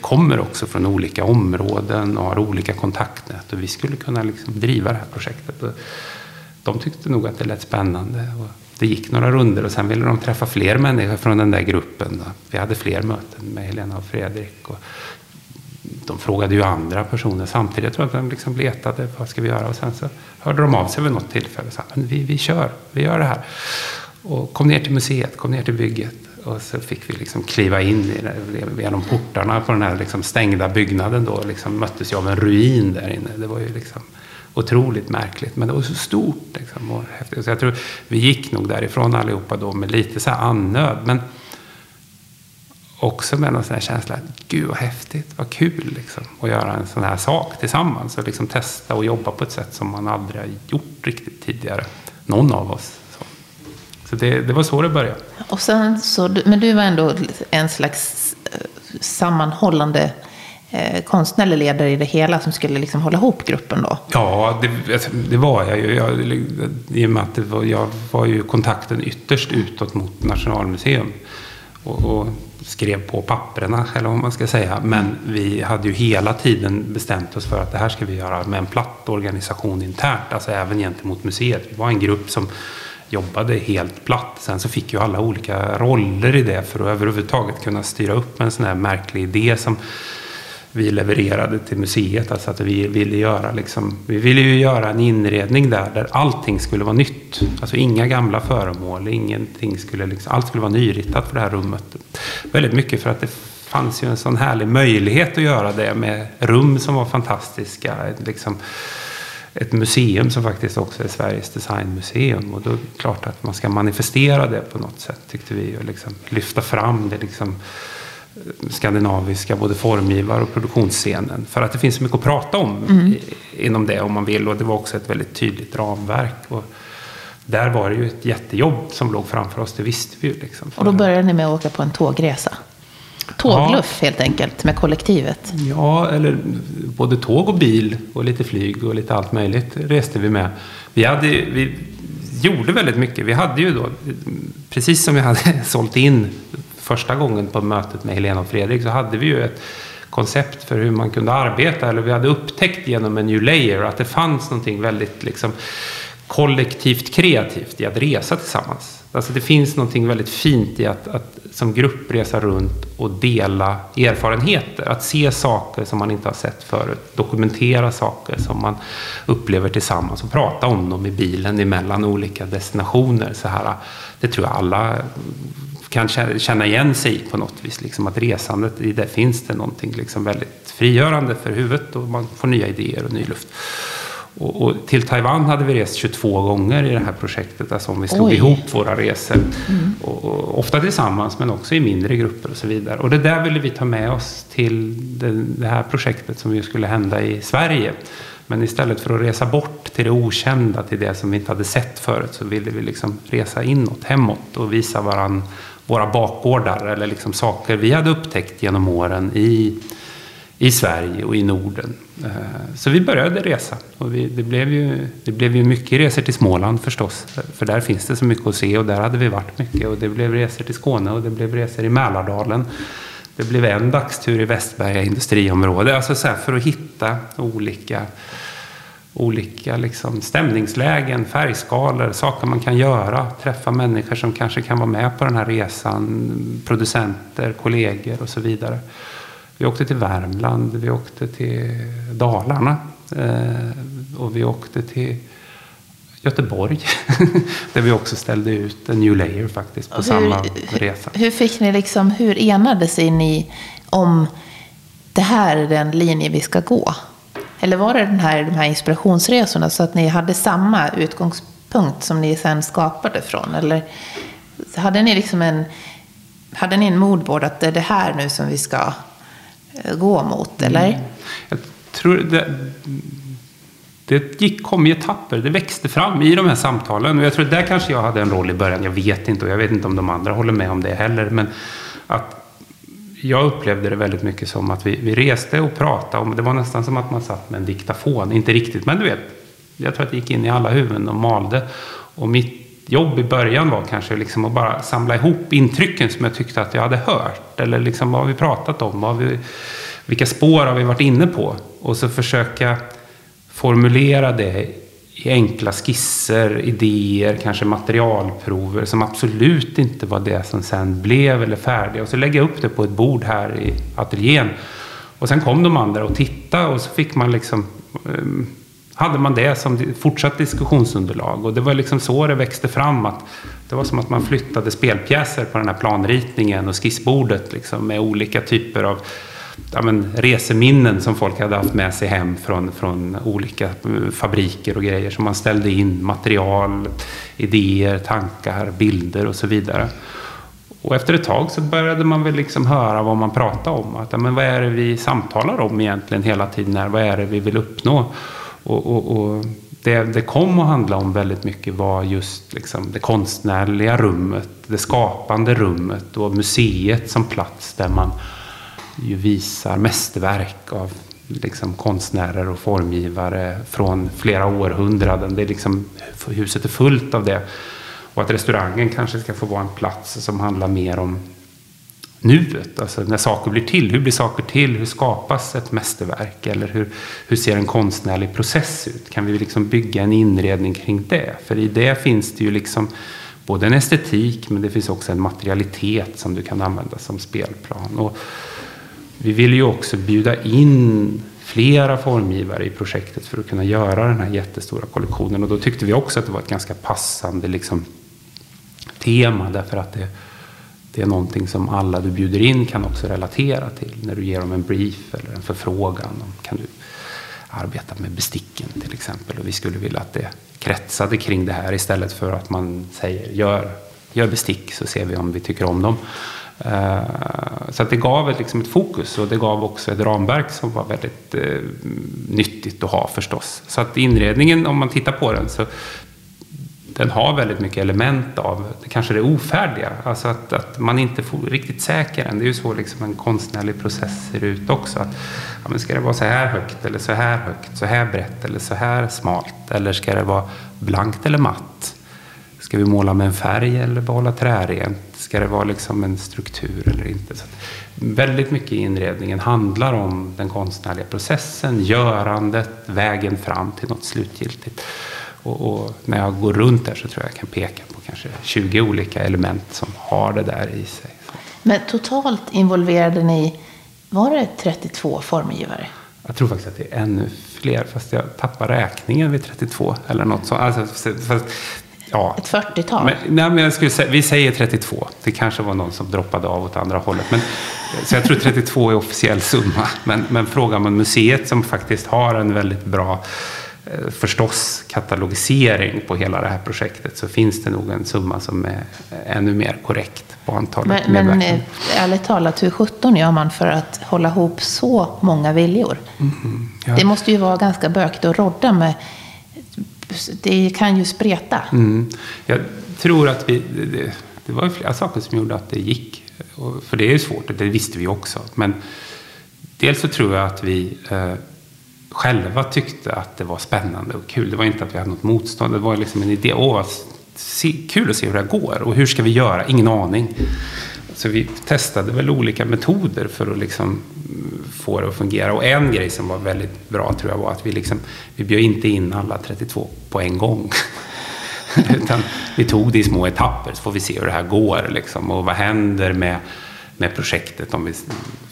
kommer också från olika områden och har olika kontaktnät. Och vi skulle kunna liksom driva det här projektet. Och de tyckte nog att det lät spännande. Och det gick några runder och sen ville de träffa fler människor från den där gruppen. Vi hade fler möten med Helena och Fredrik. Och de frågade ju andra personer samtidigt. Jag tror att de liksom letade. Vad ska vi göra? Och sen så hörde de av sig vid något tillfälle. Så, Men vi, vi kör, vi gör det här. Och kom ner till museet, kom ner till bygget. Och så fick vi liksom kliva in genom portarna på den här liksom stängda byggnaden. Då liksom möttes jag av en ruin där inne. Det var ju liksom otroligt märkligt. Men det var så stort liksom, och häftigt. Så jag tror vi gick nog därifrån allihopa då med lite så här annöd. Men också med någon sån här känsla att gud vad häftigt, vad kul liksom, att göra en sån här sak tillsammans. Och liksom testa och jobba på ett sätt som man aldrig har gjort riktigt tidigare. Någon av oss. Så det, det var så det började. Och sen så, men du var ändå en slags eh, sammanhållande eh, konstnärlig ledare i det hela som skulle liksom hålla ihop gruppen då? Ja, det, alltså, det var jag ju. Jag, I och med att var, jag var ju kontakten ytterst utåt mot Nationalmuseum. Och, och, skrev på papperna, eller vad man ska säga. Men vi hade ju hela tiden bestämt oss för att det här ska vi göra med en platt organisation internt. Alltså även gentemot museet. Vi var en grupp som jobbade helt platt. Sen så fick ju alla olika roller i det för att överhuvudtaget kunna styra upp en sån här märklig idé som vi levererade till museet. Alltså att vi ville göra liksom, vi ville ju göra en inredning där, där allting skulle vara nytt. Alltså inga gamla föremål, ingenting skulle liksom, allt skulle vara nyritat för det här rummet. Väldigt mycket för att det fanns ju en sån härlig möjlighet att göra det med rum som var fantastiska. Liksom, ett museum som faktiskt också är Sveriges designmuseum. Och då är det klart att man ska manifestera det på något sätt tyckte vi. Och liksom lyfta fram det liksom skandinaviska, både formgivare och produktionsscenen. För att det finns mycket att prata om mm. inom det om man vill. Och det var också ett väldigt tydligt ramverk. Och där var det ju ett jättejobb som låg framför oss, det visste vi ju. Liksom. Och då började ni med att åka på en tågresa? Tågluff ja. helt enkelt med kollektivet? Ja, eller både tåg och bil och lite flyg och lite allt möjligt reste vi med. Vi, hade, vi gjorde väldigt mycket. Vi hade ju då, precis som vi hade sålt in första gången på mötet med Helena och Fredrik, så hade vi ju ett koncept för hur man kunde arbeta. Eller vi hade upptäckt genom en new layer att det fanns någonting väldigt liksom, kollektivt kreativt i att resa tillsammans. Alltså det finns någonting väldigt fint i att, att som grupp resa runt och dela erfarenheter. Att se saker som man inte har sett förut. Dokumentera saker som man upplever tillsammans och prata om dem i bilen emellan olika destinationer. Så här, det tror jag alla kan känna igen sig på något vis. Liksom att resandet, i det finns det någonting liksom väldigt frigörande för huvudet och man får nya idéer och ny luft. Och, och, till Taiwan hade vi rest 22 gånger i det här projektet, alltså om vi slog Oj. ihop våra resor. Mm. Och, och, ofta tillsammans, men också i mindre grupper och så vidare. Och det där ville vi ta med oss till det, det här projektet som ju skulle hända i Sverige. Men istället för att resa bort till det okända, till det som vi inte hade sett förut, så ville vi liksom resa inåt, hemåt och visa varann våra bakgårdar eller liksom saker vi hade upptäckt genom åren i i Sverige och i Norden. Eh, så vi började resa. Och vi, det, blev ju, det blev ju mycket resor till Småland förstås. För där finns det så mycket att se och där hade vi varit mycket. Och det blev resor till Skåne och det blev resor i Mälardalen. Det blev en dagstur i Västberga industriområde. Alltså så för att hitta olika, olika liksom stämningslägen, färgskalor, saker man kan göra. Träffa människor som kanske kan vara med på den här resan. Producenter, kollegor och så vidare. Vi åkte till Värmland, vi åkte till Dalarna Eh, och vi åkte till Göteborg. där vi också ställde ut en new layer faktiskt på hur, samma resa. Hur fick ni liksom, hur enades ni om det här är den linje vi ska gå? Eller var det den här, de här inspirationsresorna så att ni hade samma utgångspunkt som ni sen skapade från? Eller hade ni liksom en, hade ni en moodboard att det är det här nu som vi ska eh, gå mot? Eller? Mm. Jag tror det, det gick, kom i etapper. Det växte fram i de här samtalen. Och jag tror att där kanske jag hade en roll i början. Jag vet inte och jag vet inte om de andra håller med om det heller. Men att jag upplevde det väldigt mycket som att vi, vi reste och pratade. Och det var nästan som att man satt med en diktafon. Inte riktigt, men du vet. Jag tror att det gick in i alla huvuden och malde. Och mitt jobb i början var kanske liksom att bara samla ihop intrycken som jag tyckte att jag hade hört. Eller liksom vad har vi pratat om? Vad vi, vilka spår har vi varit inne på? Och så försöka formulera det i enkla skisser, idéer, kanske materialprover som absolut inte var det som sen blev eller färdiga. Och så lägga upp det på ett bord här i ateljén. Och sen kom de andra och tittade och så fick man liksom ehm, hade man det som fortsatt diskussionsunderlag. Och det var liksom så det växte fram. att Det var som att man flyttade spelpjäser på den här planritningen och skissbordet liksom, med olika typer av ja, men, reseminnen som folk hade haft med sig hem från, från olika eh, fabriker och grejer. som man ställde in material, idéer, tankar, bilder och så vidare. Och efter ett tag så började man väl liksom höra vad man pratade om. Att, ja, men vad är det vi samtalar om egentligen hela tiden? Här? Vad är det vi vill uppnå? Och, och, och det, det kom att handla om väldigt mycket var just liksom det konstnärliga rummet, det skapande rummet och museet som plats där man ju visar mästerverk av liksom konstnärer och formgivare från flera århundraden. Det är liksom, huset är fullt av det. Och att restaurangen kanske ska få vara en plats som handlar mer om nuet. Alltså när saker blir till. Hur blir saker till? Hur skapas ett mästerverk? Eller hur, hur ser en konstnärlig process ut? Kan vi liksom bygga en inredning kring det? För i det finns det ju liksom både en estetik men det finns också en materialitet som du kan använda som spelplan. Och vi vill ju också bjuda in flera formgivare i projektet för att kunna göra den här jättestora kollektionen. Och då tyckte vi också att det var ett ganska passande liksom, tema därför att det, det är någonting som alla du bjuder in kan också relatera till när du ger dem en brief eller en förfrågan. Kan du arbeta med besticken till exempel? Och vi skulle vilja att det kretsade kring det här istället för att man säger gör, gör bestick så ser vi om vi tycker om dem. Eh, så att det gav liksom ett fokus och det gav också ett ramverk som var väldigt eh, nyttigt att ha förstås. Så att inredningen, om man tittar på den, så den har väldigt mycket element av kanske det ofärdiga. Alltså att, att man inte får riktigt säker än. Det är ju så liksom en konstnärlig process ser ut också. Att, ja, men ska det vara så här högt eller så här högt, så här brett eller så här smalt? Eller ska det vara blankt eller matt? Ska vi måla med en färg eller behålla trärent? Ska det vara liksom en struktur eller inte? Så väldigt mycket i inredningen handlar om den konstnärliga processen, görandet, vägen fram till något slutgiltigt. Och, och, när jag går runt där så tror jag jag kan peka på kanske 20 olika element som har det där i sig. Men totalt involverade ni, var det 32 formgivare? Jag tror faktiskt att det är ännu fler, fast jag tappar räkningen vid 32 eller något sånt. Alltså, Ja. Ett 40-tal? Men, nej, men jag skulle säga, vi säger 32. Det kanske var någon som droppade av åt andra hållet. Men, så jag tror 32 är officiell summa. Men, men frågar man museet som faktiskt har en väldigt bra eh, förstås katalogisering på hela det här projektet så finns det nog en summa som är ännu mer korrekt på antalet Men, men eh, ärligt talat, hur sjutton gör man för att hålla ihop så många viljor? Mm, ja. Det måste ju vara ganska bökigt att rodda med det kan ju spreta. Mm. Jag tror att vi, det, det var flera saker som gjorde att det gick. För det är ju svårt, det visste vi också. Men dels så tror jag att vi eh, själva tyckte att det var spännande och kul. Det var inte att vi hade något motstånd. Det var liksom en idé. Åh, se, kul att se hur det här går. Och hur ska vi göra? Ingen aning. Så vi testade väl olika metoder för att liksom få det att fungera. Och en grej som var väldigt bra tror jag var att vi, liksom, vi bjöd inte in alla 32 på en gång. Utan vi tog det i små etapper så får vi se hur det här går. Liksom. Och vad händer med med projektet om vi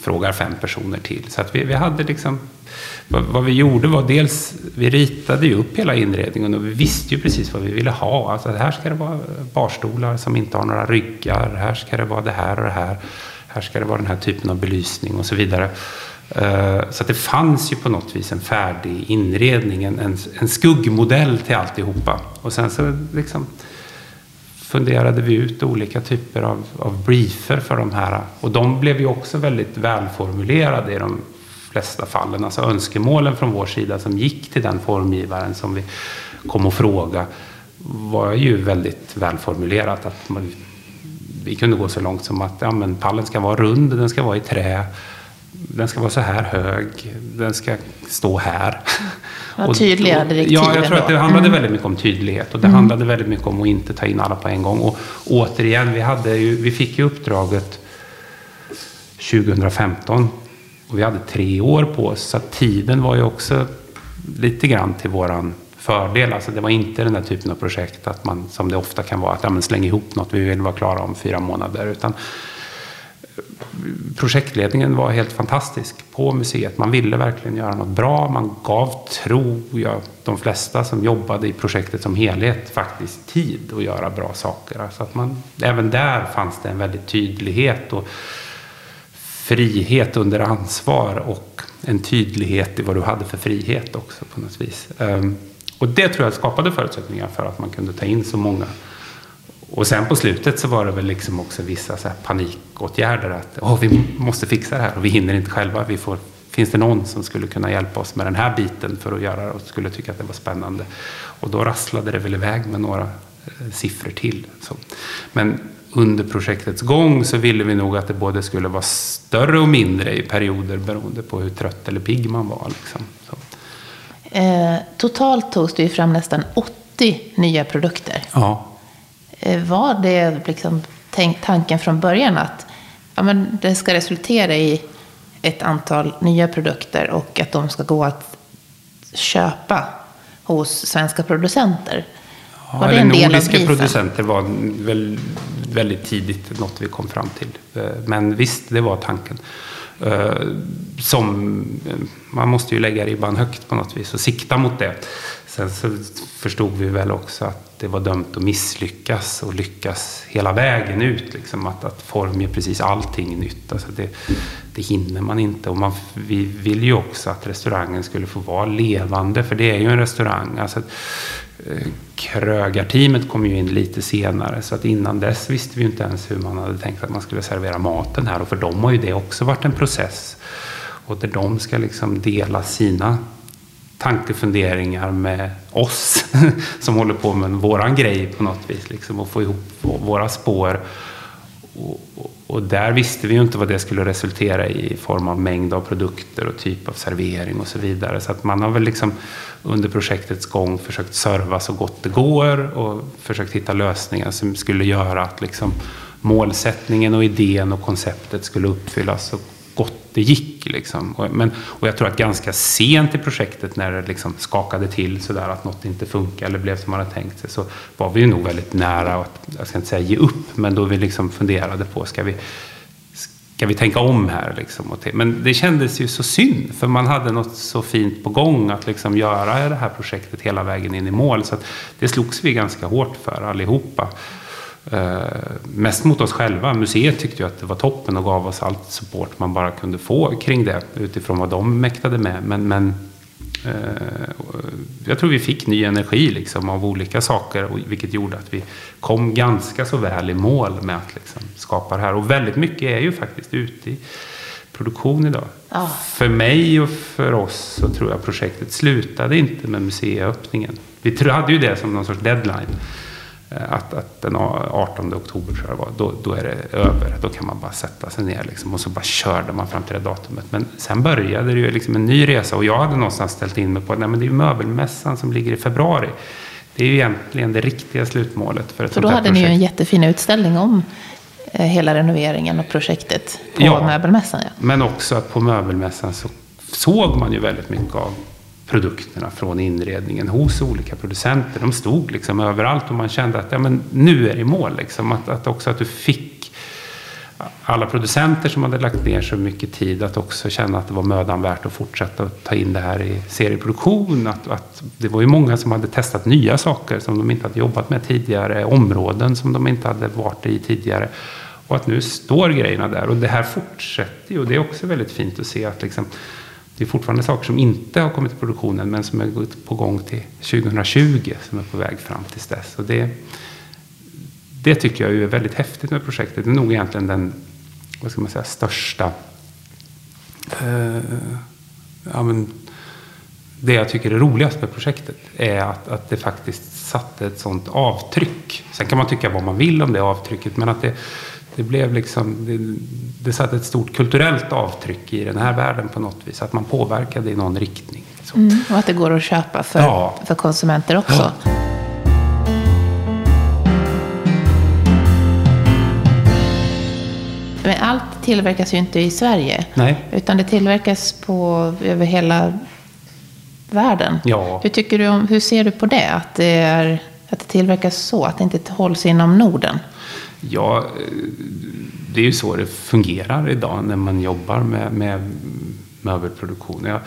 frågar fem personer till. Så att vi, vi hade liksom, vad, vad, vi gjorde var dels, vi ritade ju upp hela inredningen och vi visste ju precis vad vi ville ha. Alltså här ska det vara barstolar som inte har några ryggar, här ska det vara det här och det här. Här ska det vara den här typen av belysning och så vidare. Eh, så att det fanns ju på något vis en färdig inredning, en, en skuggmodell till alltihopa. Och sen så liksom funderade vi ut olika typer av, av briefer för de här. Och de blev ju också väldigt välformulerade i de flesta fallen. Alltså önskemålen från vår sida som gick till den formgivaren som vi kom och fråga var ju väldigt välformulerat. Att man, vi kunde gå så långt som att ja, men pallen ska vara rund, den ska vara i trä den ska vara så här hög, den ska stå här. Vad tydliga direktiv Ja, jag tror att det handlade mm. väldigt mycket om tydlighet och det mm. handlade väldigt mycket om att inte ta in alla på en gång. Och återigen, vi, hade ju, vi fick ju uppdraget 2015 och vi hade tre år på oss, så tiden var ju också lite grann till våran fördel. Alltså det var inte den där typen av projekt att man, som det ofta kan vara, att ja, men släng ihop något, vi vill vara klara om fyra månader. Utan eh, projektledningen var helt fantastisk på museet. Man ville verkligen göra något bra. Man gav, tror jag, de flesta som jobbade i projektet som helhet faktiskt tid att göra bra saker. Alltså att man, även där fanns det en väldigt tydlighet och frihet under ansvar och en tydlighet i vad du hade för frihet också på något vis. Ehm, och det tror jag skapade förutsättningar för att man kunde ta in så många och sen på slutet så var det väl liksom också vissa så panikåtgärder. Att oh, vi måste fixa det här och vi hinner inte själva. Vi får, finns det någon som skulle kunna hjälpa oss med den här biten för att göra det och skulle tycka att det var spännande. Och då rasslade det väl iväg med några eh, siffror till. Så. Men under projektets gång så ville vi nog att det både skulle vara större och mindre i perioder beroende på hur trött eller pigg man var. Liksom. Eh, totalt togs det ju fram nästan 80 nya produkter. Ja. Eh, var det liksom tänk, tanken från början att ja, men det ska resultera i ett antal nya produkter och att de ska gå att köpa hos svenska producenter? Ja, var det en del nordiska producenter var väl, väldigt tidigt något vi kom fram till. Eh, men visst, det var tanken. Eh, som, eh, man måste ju lägga ribban högt på något vis och sikta mot det. Sen så förstod vi väl också att det var dömt att misslyckas och lyckas hela vägen ut. Liksom, att, att formge precis allting nytt. Alltså det, det hinner man inte. Och man, vi vill ju också att restaurangen skulle få vara levande, för det är ju en restaurang. Alltså, krögarteamet kom ju in lite senare, så att innan dess visste vi ju inte ens hur man hade tänkt att man skulle servera maten här. Och för dem har ju det också varit en process. Och där de ska liksom dela sina tankefunderingar med oss som håller på med våran grej på något vis. Liksom, och få ihop våra spår. Och, där visste vi ju inte vad det skulle resultera i i form av mängd av produkter och typ av servering och så vidare. Så att man har väl liksom under projektets gång försökt serva så gott det går och försökt hitta lösningar som skulle göra att liksom målsättningen och idén och konceptet skulle uppfyllas så det gick. Liksom. Och, men, och jag tror att ganska sent i projektet när det liksom skakade till sådär att något inte funkar eller blev som man hade tänkt sig så var vi nog väldigt nära att, jag ska inte säga ge upp, men då vi liksom funderade på ska vi Ska vi tänka om här? Liksom? Men det kändes ju så synd, för man hade något så fint på gång att liksom göra det här projektet hela vägen in i mål. Så det slogs vi ganska hårt för allihopa. Eh, mest mot oss själva. Museet tyckte ju att det var toppen och gav oss allt support man bara kunde få kring det utifrån vad de mäktade med. Men, men eh, jag tror vi fick ny energi liksom, av olika saker vilket gjorde att vi kom ganska så väl i mål med att liksom, skapa det här. Och väldigt mycket är ju faktiskt ute i produktion idag. Oh. För mig och för oss så tror jag projektet slutade inte med museiöppningen. Vi hade ju det som någon sorts deadline. Eh, att, att den 18 oktober tror jag var, då, då är det över. Då kan man bara sätta sig ner liksom, och så bara körde man fram till det datumet. Men sen började det ju liksom en ny resa och jag hade någonstans ställt in mig på att det är möbelmässan som ligger i februari. Det är ju egentligen det riktiga slutmålet för ett För då hade projekt. ni ju en jättefin utställning om eh, hela renoveringen och projektet på ja, möbelmässan. Ja. Men också att på möbelmässan så såg man ju väldigt mycket av produkterna från inredningen hos olika producenter. De stod liksom överallt och man kände att ja, men nu är det mål. Liksom. Att, att också att du fick alla producenter som hade lagt ner så mycket tid att också känna att det var mödan värt att fortsätta att ta in det här i serieproduktion. Att, att det var ju många som hade testat nya saker som de inte hade jobbat med tidigare, områden som de inte hade varit i tidigare. Och att nu står grejerna där och det här fortsätter ju och det är också väldigt fint att se att liksom, det är fortfarande saker som inte har kommit till produktionen men som är på gång till 2020 som är på väg fram tills dess. Och det, det tycker jag är väldigt häftigt med projektet. Det är nog egentligen den vad ska man säga, största eh, ja, men, det jag tycker är roligast med projektet är att, att det faktiskt satte ett sånt avtryck. Sen kan man tycka vad man vill om det avtrycket, men att det, det blev liksom, det, det satte ett stort kulturellt avtryck i den här världen på något vis. Att man påverkade i någon riktning. Mm, och att det går att köpa för, ja. för konsumenter också. Ja. Men allt tillverkas ju inte i Sverige. Nej. Utan det tillverkas på, över hela världen. Ja. Hur, tycker du om, hur ser du på det? Att det, är, att det tillverkas så, att det inte hålls inom Norden? Ja, eh, det är ju så det fungerar idag när man jobbar med, med möbelproduktion. Jag,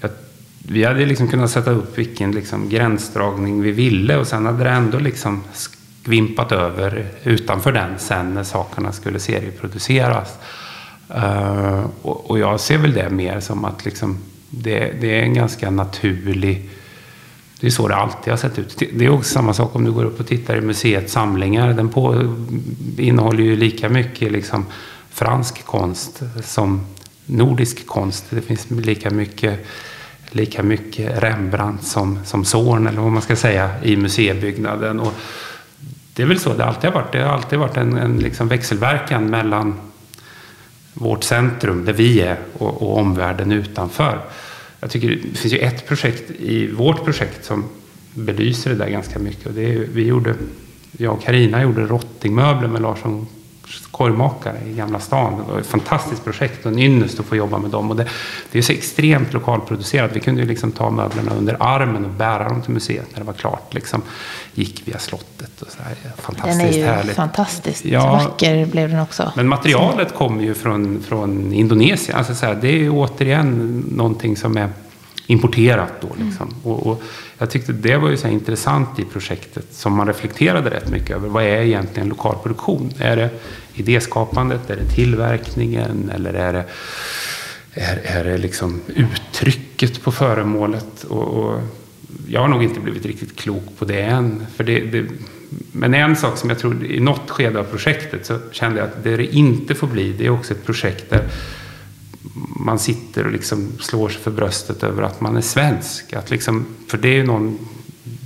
jag, vi hade liksom kunnat sätta upp vilken liksom gränsdragning vi ville och sen hade det ändå liksom skvimpat över utanför den sen när sakerna skulle serieproduceras. Uh, och, och, jag ser väl det mer som att liksom, det, det är en ganska naturlig det är så det alltid har sett ut. Det är också samma sak om du går upp och tittar i museets samlingar. Den på, innehåller ju lika mycket liksom fransk konst som nordisk konst. Det finns lika mycket, lika mycket Rembrandt som, som Zorn, eller vad man ska säga, i museibyggnaden. Och det är väl så det alltid har varit. Det har alltid varit en, en liksom växelverkan mellan vårt centrum, där vi är, och, och omvärlden utanför. Jag tycker det finns ju ett projekt i vårt projekt som belyser det där ganska mycket. Och det är, vi gjorde, jag och Karina gjorde rottingmöbler med Larsson korvmakare i Gamla stan. Det var ett fantastiskt projekt och en ynnest att få jobba med dem. Och det, det är så extremt lokalproducerat. Vi kunde ju liksom ta möblerna under armen och bära dem till museet när det var klart. Liksom gick via slottet. Och så här. Fantastiskt den är ju härligt. fantastiskt ja, vacker blev den också. Men materialet kommer ju från, från Indonesien. Alltså så här, det är ju återigen någonting som är importerat då. Liksom. Mm. Och, och, jag tyckte det var ju så intressant i projektet som man reflekterade rätt mycket över. Vad är egentligen lokal produktion? Är det idéskapandet? Är det tillverkningen? Eller är det, är, är det liksom uttrycket på föremålet? Och, och, jag har nog inte blivit riktigt klok på det än. För det, det, men en sak som jag tror i något skede av projektet så kände jag att det det inte får bli, det är också ett projekt där man sitter och liksom slår sig för bröstet över att man är svensk. Att liksom, för det är ju någon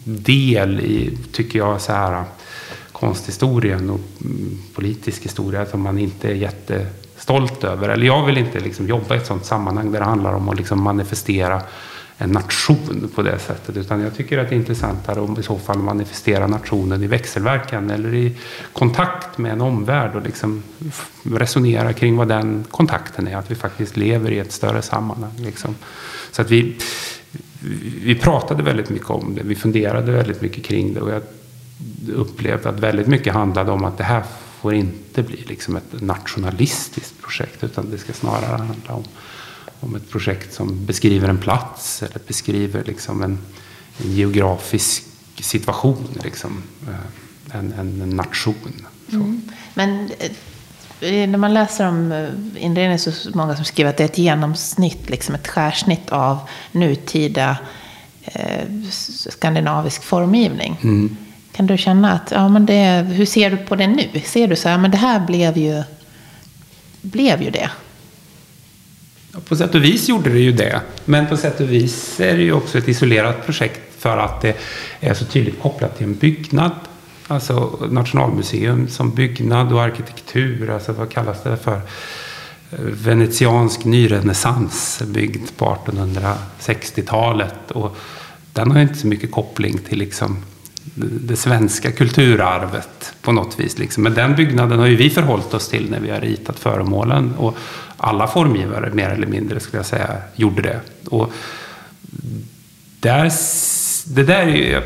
del i, tycker jag, så här, äh, konsthistorien och mm, politisk historia som man inte är jättestolt över. Eller jag vill inte liksom jobba i ett sådant sammanhang där det handlar om att liksom manifestera en nation på det sättet. Utan jag tycker att det är intressantare om i så fall manifestera nationen i växelverkan eller i kontakt med en omvärld och liksom resonera kring vad den kontakten är. Att vi faktiskt lever i ett större sammanhang. Liksom. Så att vi, vi pratade väldigt mycket om det. Vi funderade väldigt mycket kring det. Och jag upplevde att väldigt mycket handlade om att det här får inte bli liksom ett nationalistiskt projekt. Utan det ska snarare handla om om ett projekt som beskriver en plats eller beskriver liksom en, en geografisk situation, liksom, eh, en, en, nation. Mm. Men eh, när man läser om eh, inredning så är det många som skriver att det är ett genomsnitt, liksom ett skärsnitt av nutida eh, skandinavisk formgivning. Mm. Kan du känna att, ja men det, hur ser du på det nu? Ser du så här, men det här blev ju, blev ju det? På sätt och vis gjorde det ju det. Men på sätt och vis är det ju också ett isolerat projekt för att det är så tydligt kopplat till en byggnad. Alltså Nationalmuseum som byggnad och arkitektur. Alltså vad kallas det för? Venetiansk nyrenässans byggd på 1860-talet. Och den har inte så mycket koppling till liksom det svenska kulturarvet på något vis. Liksom. Men den byggnaden har ju vi förhållit oss till när vi har ritat föremålen. Och alla formgivare, mer eller mindre, skulle jag säga, gjorde det. Och där det, där är ju,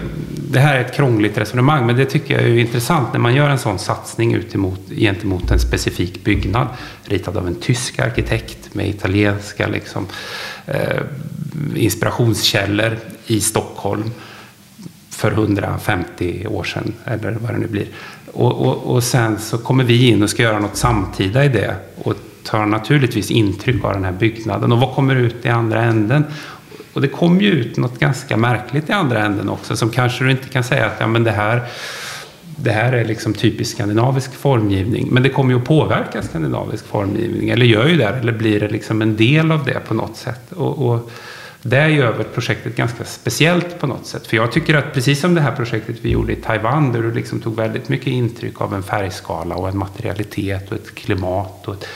det här är ett krångligt resonemang, men det tycker jag är intressant när man gör en sån satsning utemot, gentemot en specifik byggnad ritad av en tysk arkitekt med italienska liksom, eh, inspirationskällor i Stockholm för 150 år sedan, eller vad det nu blir. Och, och, och sen så kommer vi in och ska göra något samtida i det och tar naturligtvis intryck av den här byggnaden. Och vad kommer ut i andra änden? Och det kom ju ut något ganska märkligt i andra änden också som kanske du inte kan säga att ja, men det här det här är liksom typisk skandinavisk formgivning. Men det kommer ju att påverka skandinavisk formgivning. Eller gör ju det. Eller blir det liksom en del av det på något sätt. Och, och det gör väl projektet ganska speciellt på något sätt. För jag tycker att precis som det här projektet vi gjorde i Taiwan. Där du liksom tog väldigt mycket intryck av en färgskala och en materialitet och ett klimat. Och ett,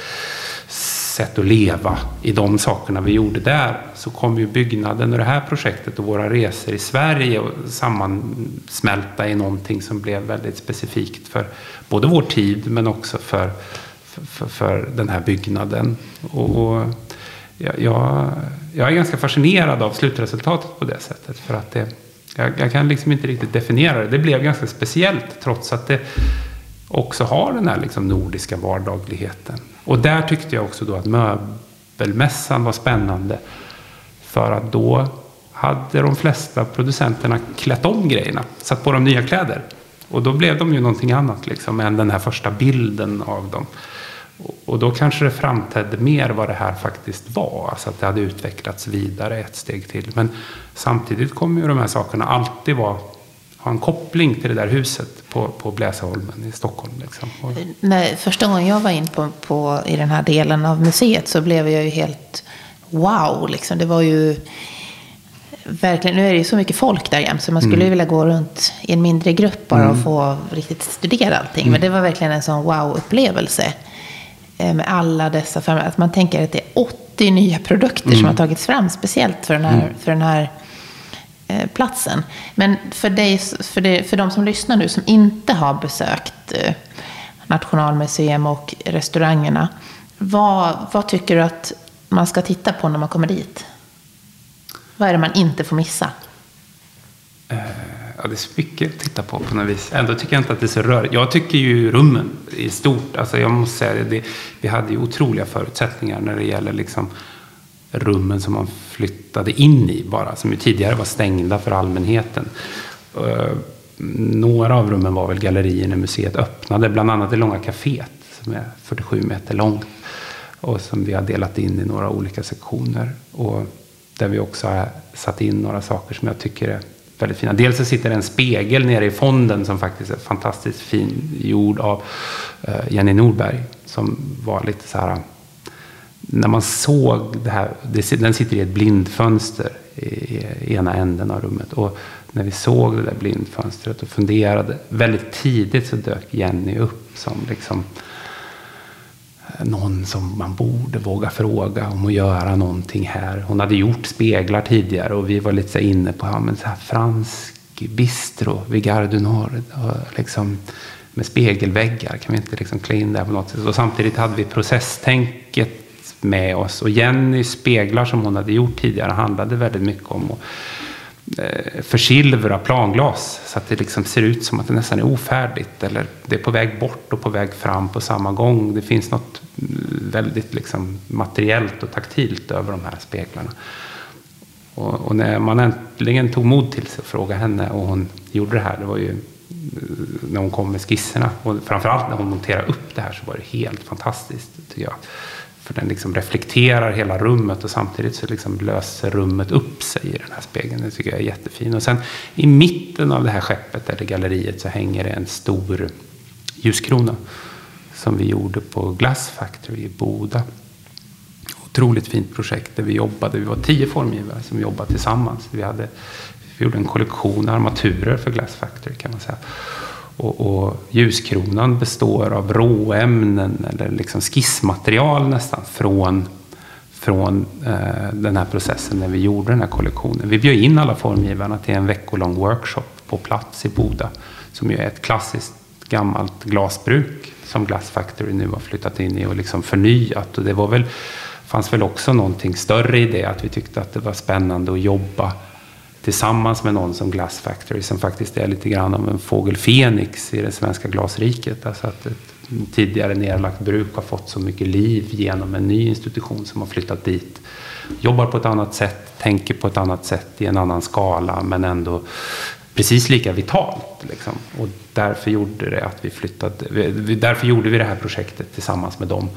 sätt att leva i de sakerna vi gjorde där så kom ju byggnaden och det här projektet och våra resor i Sverige sammansmälta i någonting som blev väldigt specifikt för både vår tid men också för, för, för den här byggnaden. Och, och jag, jag, är ganska fascinerad av slutresultatet på det sättet för att det, jag, jag kan liksom inte riktigt definiera det. Det blev ganska speciellt trots att det också har den här liksom nordiska vardagligheten. Och där tyckte jag också då att möbelmässan var spännande. För att då hade de flesta producenterna klätt om grejerna, satt på dem nya kläder. Och då blev de ju någonting annat liksom, än den här första bilden av dem. Och då kanske det framträdde mer vad det här faktiskt var. Alltså att det hade utvecklats vidare ett steg till. Men samtidigt kommer ju de här sakerna alltid vara ha en koppling till det där huset på, på Bläsaholmen i Stockholm. Liksom. När, första gången jag var in på, på, i den här delen av museet så blev jag ju helt wow. Liksom. Det var ju verkligen, nu är det ju så mycket folk där jämt så man skulle mm. vilja gå runt i en mindre grupp bara mm. och få riktigt studera allting. Mm. Men det var verkligen en sån wow-upplevelse. Eh, med alla dessa, att man tänker att det är 80 nya produkter som mm. har tagits fram speciellt för den här, mm. för den här Eh, platsen. Men för, dig, för, dig, för de som lyssnar nu som inte har besökt eh, Nationalmuseum och restaurangerna. Vad, vad tycker du att man ska titta på när man kommer dit? Vad är det man inte får missa? Eh, ja, det är så mycket att titta på på något vis. Ändå tycker jag inte att det är så rörigt. Jag tycker ju rummen i stort. Alltså jag måste säga det, vi hade ju otroliga förutsättningar när det gäller liksom rummen som man flyttade in i bara, som ju tidigare var stängda för allmänheten. Eh, några av rummen var väl gallerier när museet öppnade, bland annat det långa kaféet som är 47 meter långt och som vi har delat in i några olika sektioner. Och där vi också har satt in några saker som jag tycker är väldigt fina. Dels så sitter det en spegel nere i fonden som faktiskt är fantastiskt fin, gjord av eh, Jenny Norberg, som var lite så här när man såg det här, den sitter i ett blindfönster i ena änden av rummet. Och när vi såg det där blindfönstret och funderade, väldigt tidigt så dök Jenny upp som liksom eh, någon som man borde våga fråga om att göra någonting här. Hon hade gjort speglar tidigare och vi var lite så inne på ja, men så här fransk bistro vid Gare du Nord. Liksom, med spegelväggar, kan vi inte liksom klä in det på något sätt? Och samtidigt hade vi processtänket med oss. Och Jennys speglar som hon hade gjort tidigare handlade väldigt mycket om att eh, försilvra planglas så att det liksom ser ut som att det nästan är ofärdigt eller det är på väg bort och på väg fram på samma gång. Det finns något mm, väldigt liksom materiellt och taktilt över de här speglarna. Och, och, när man äntligen tog mod till sig och frågade henne och hon gjorde det här, det var ju mm, när hon kom med skisserna och framförallt när hon monterade upp det här så var det helt fantastiskt tycker jag. För den liksom reflekterar hela rummet och samtidigt så liksom löser rummet upp sig i den här spegeln. Det tycker jag är jättefint. Och sen i mitten av det här skeppet, eller galleriet, så hänger det en stor ljuskrona. Som vi gjorde på Glass Factory i Boda. Otroligt fint projekt där vi jobbade. Vi var tio formgivare som jobbade tillsammans. Vi, hade, vi gjorde en kollektion armaturer för Glass Factory kan man säga. Och, och, ljuskronan består av råämnen eller liksom skissmaterial nästan från, från eh, den här processen när vi gjorde den här kollektionen. Vi bjöd in alla formgivarna till en veckolång workshop på plats i Boda. Som ju är ett klassiskt gammalt glasbruk som Glass Factory nu har flyttat in i och liksom förnyat. Och det var väl, fanns väl också någonting större i det, att vi tyckte att det var spännande att jobba tillsammans med någon som Glass Factory som faktiskt är lite grann av en fågel Fenix i det svenska glasriket. Alltså att ett tidigare nedlagt bruk har fått så mycket liv genom en ny institution som har flyttat dit. Jobbar på ett annat sätt, tänker på ett annat sätt i en annan skala men ändå precis lika vitalt. Liksom. Och därför gjorde det att vi flyttade, därför gjorde vi det här projektet tillsammans med dem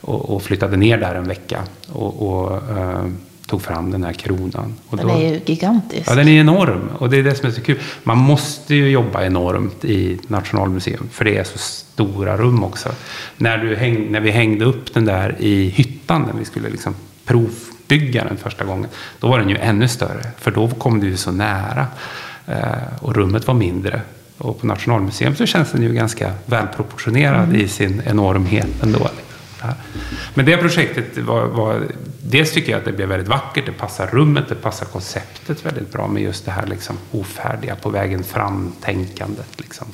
och, och flyttade ner där en vecka. och, och eh, tog fram den här kronan. Och den då, är ju gigantisk. Ja, den är enorm. Och det är det som är så kul. Man måste ju jobba enormt i Nationalmuseum. För det är så stora rum också. När, du häng, när vi hängde upp den där i hyttan, när vi skulle liksom provbygga den första gången. Då var den ju ännu större. För då kom du ju så nära. Eh, och rummet var mindre. Och på Nationalmuseum så känns den ju ganska välproportionerad mm. i sin enormhet ändå. Men det projektet var, var, Dels tycker jag att det blev väldigt vackert. Det passar rummet, det passar konceptet väldigt bra med just det här liksom ofärdiga, på vägen fram-tänkandet liksom,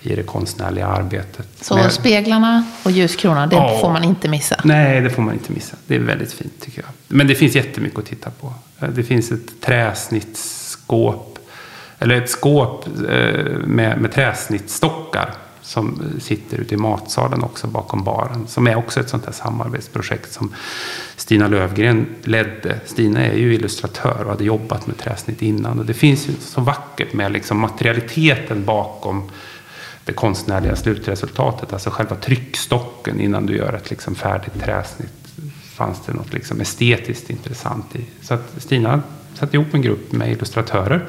i det konstnärliga arbetet. Så Men, speglarna och ljuskronan, det ja, får man inte missa? Nej, det får man inte missa. Det är väldigt fint tycker jag. Men det finns jättemycket att titta på. Det finns ett träsnittsskåp, eller ett skåp eh, med, med träsnittstockar som sitter ute i matsalen också bakom baren. Som är också ett sånt här samarbetsprojekt som Stina Lövgren ledde. Stina är ju illustratör och hade jobbat med träsnitt innan. Och det finns ju så vackert med liksom materialiteten bakom det konstnärliga slutresultatet. Alltså själva tryckstocken innan du gör ett liksom färdigt träsnitt. Fanns det något liksom estetiskt intressant i. Så att Stina satte ihop en grupp med illustratörer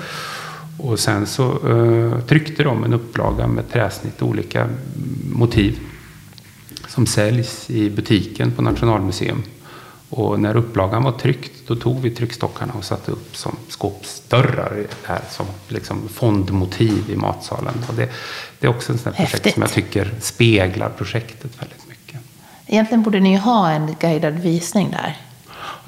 och sen så uh, tryckte de en upplaga med träsnitt och olika motiv som säljs i butiken på Nationalmuseum. Och när upplagan var tryckt då tog vi tryckstockarna och satte upp som skåpsdörrar här som liksom fondmotiv i matsalen. Och det, det är också en sån projekt Häftigt. som jag tycker speglar projektet väldigt mycket. Egentligen borde ni ha en guidad visning där.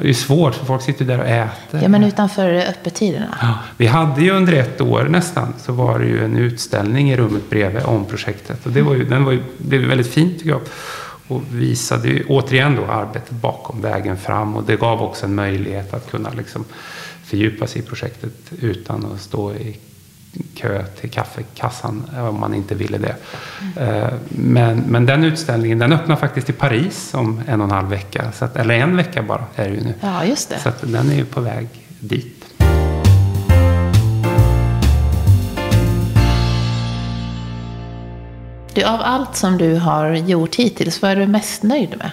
Det är svårt, för folk sitter där och äter. Ja, men utanför öppettiderna. Ja, vi hade ju under ett år nästan, så var det ju en utställning i rummet bredvid om projektet. Och det var ju, den var ju, var väldigt fint tycker jag. Och visade ju återigen då arbetet bakom vägen fram. Och det gav också en möjlighet att kunna liksom fördjupa sig i projektet utan att stå i kö till kaffekassan om man inte ville det. Mm. Men, men den utställningen den öppnar faktiskt i Paris om en och en halv vecka. Så att, eller en vecka bara är det ju nu. Ja, just det. Så att den är ju på väg dit. Du, av allt som du har gjort hittills, vad är du mest nöjd med?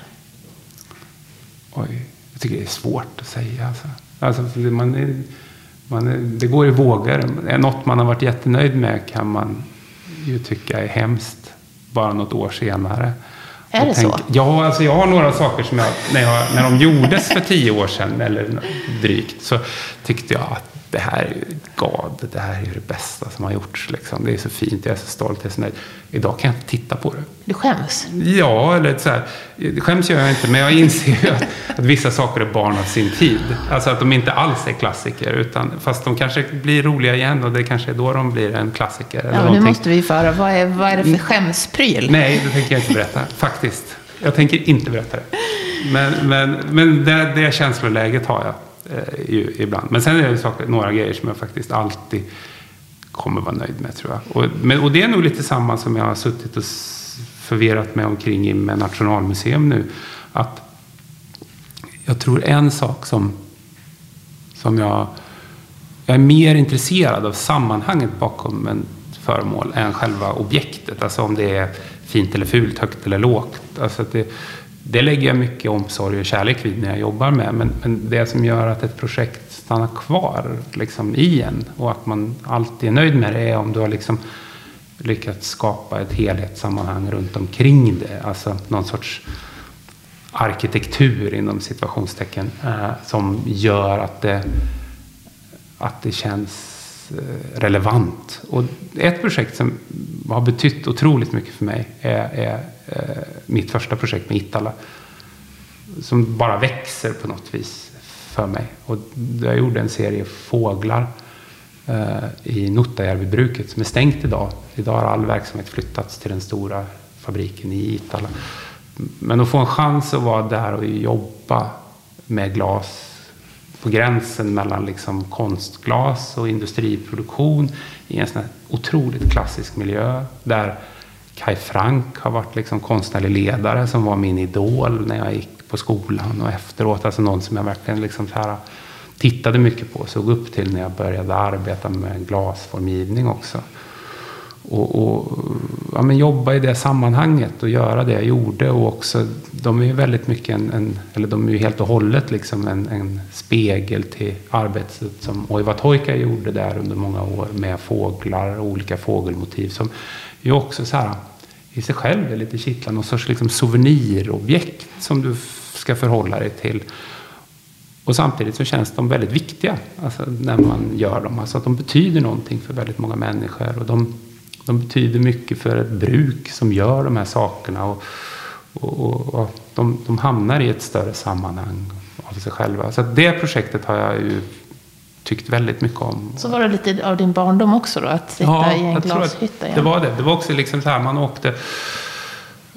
Oj, jag tycker det är svårt att säga. Alltså. Alltså, man är, man, det går i vågor. Något man har varit jättenöjd med kan man ju tycka är hemskt bara något år senare. Är det tänk, så? Ja, alltså jag har några saker som jag när, jag, när de gjordes för tio år sedan, eller drygt, så tyckte jag att det här är God, det här är det bästa som har gjorts. Liksom. Det är så fint, jag är så stolt, jag är så nöjd. Idag kan jag inte titta på det. Du skäms? Ja, eller så här, skäms gör jag inte, men jag inser ju att, att vissa saker är barn av sin tid. Alltså att de inte alls är klassiker, utan, fast de kanske blir roliga igen och det kanske är då de blir en klassiker. Eller ja, någonting. nu måste vi få höra, vad är, vad är det för skämspryl? Nej, det tänker jag inte berätta, faktiskt. Jag tänker inte berätta det. Men, men, men det, det känsloläget har jag eh, ibland. Men sen är det saker, några grejer som jag faktiskt alltid kommer vara nöjd med tror jag. Och, men, och det är nog lite samma som jag har suttit och förvirrat mig omkring i med Nationalmuseum nu. Att jag tror en sak som, som jag... Jag är mer intresserad av sammanhanget bakom en föremål än själva objektet. Alltså om det är fint eller fult, högt eller lågt. Alltså det, det lägger jag mycket omsorg och kärlek vid när jag jobbar med. Men, men det som gör att ett projekt stannar kvar liksom, i en och att man alltid är nöjd med det är om du har liksom lyckats skapa ett helhetssammanhang runt omkring det. Alltså någon sorts arkitektur inom situationstecken eh, som gör att det, att det känns eh, relevant. Och ett projekt som har betytt otroligt mycket för mig är, är Eh, mitt första projekt med Itala. Som bara växer på något vis för mig. Och jag gjorde en serie fåglar eh, i Nottajärvibruket som är stängt idag. Idag har all verksamhet flyttats till den stora fabriken i Itala. Men att få en chans att vara där och jobba med glas på gränsen mellan liksom konstglas och industriproduktion i en sån här otroligt klassisk miljö där Kai Frank har varit liksom konstnärlig ledare som var min idol när jag gick på skolan och efteråt. Alltså någon som jag verkligen liksom här tittade mycket på och såg upp till när jag började arbeta med glasformgivning också. Och, och ja, men jobba i det sammanhanget och göra det jag gjorde. Och också, de är ju väldigt mycket en, en eller de är ju helt och hållet liksom en, en spegel till arbetet som Oiva Toika gjorde där under många år med fåglar och olika fågelmotiv som är också så här i sig själv är lite kittlande. Någon sorts liksom souvenirobjekt som du ska förhålla dig till. Och samtidigt så känns de väldigt viktiga alltså, när man gör dem. Alltså att de betyder någonting för väldigt många människor. Och de, de betyder mycket för ett bruk som gör de här sakerna. Och, och, och, och de, de, hamnar i ett större sammanhang av sig själva. Så det projektet har jag ju tyckt väldigt mycket om. Så var det lite av din barndom också då? Att sitta ja, i en glashytta? Ja, det var det. Det var också liksom så här, man åkte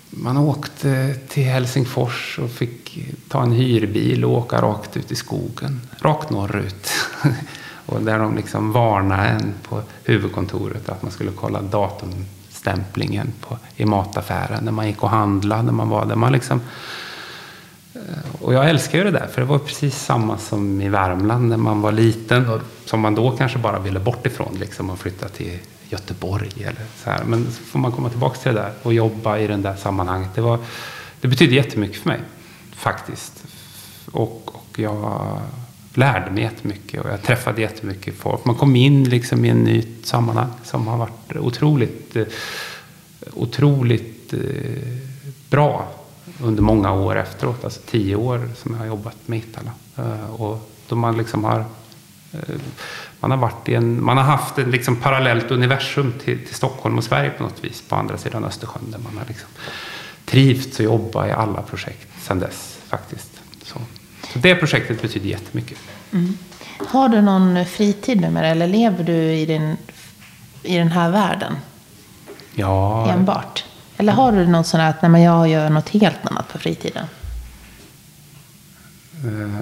man åkte till Helsingfors och fick ta en hyrbil och åka rakt ut i skogen. Rakt norrut. och där de liksom varnade en på huvudkontoret att man skulle kolla datumstämplingen på, i mataffären. När man gick och handlade, när man var där. Man liksom, Eh, och jag älskar ju det där, för det var precis samma som i Värmland när man var liten. Och som man då kanske bara ville bort ifrån liksom, och flytta till Göteborg. Eller så här. Men så får man komma tillbaka till det där och jobba i det där sammanhanget. Det, var, det betydde jättemycket för mig, faktiskt. Och, och jag lärde mig jättemycket och jag träffade jättemycket folk. Man kom in liksom i en nytt sammanhang som har varit otroligt, eh, otroligt eh, bra under många år efteråt. Alltså tio år som jag har jobbat med Itala. Eh, och då man liksom har man har, varit i en, man har haft ett liksom parallellt universum till, till Stockholm och Sverige på något vis på andra sidan Östersjön där man har liksom trivts och jobbat i alla projekt sedan dess faktiskt. Så, så det projektet betyder jättemycket. Mm. Har du någon fritid det eller lever du i, din, i den här världen? Ja. Enbart? Eller har du något sånt att nej, jag gör något helt annat på fritiden? Uh,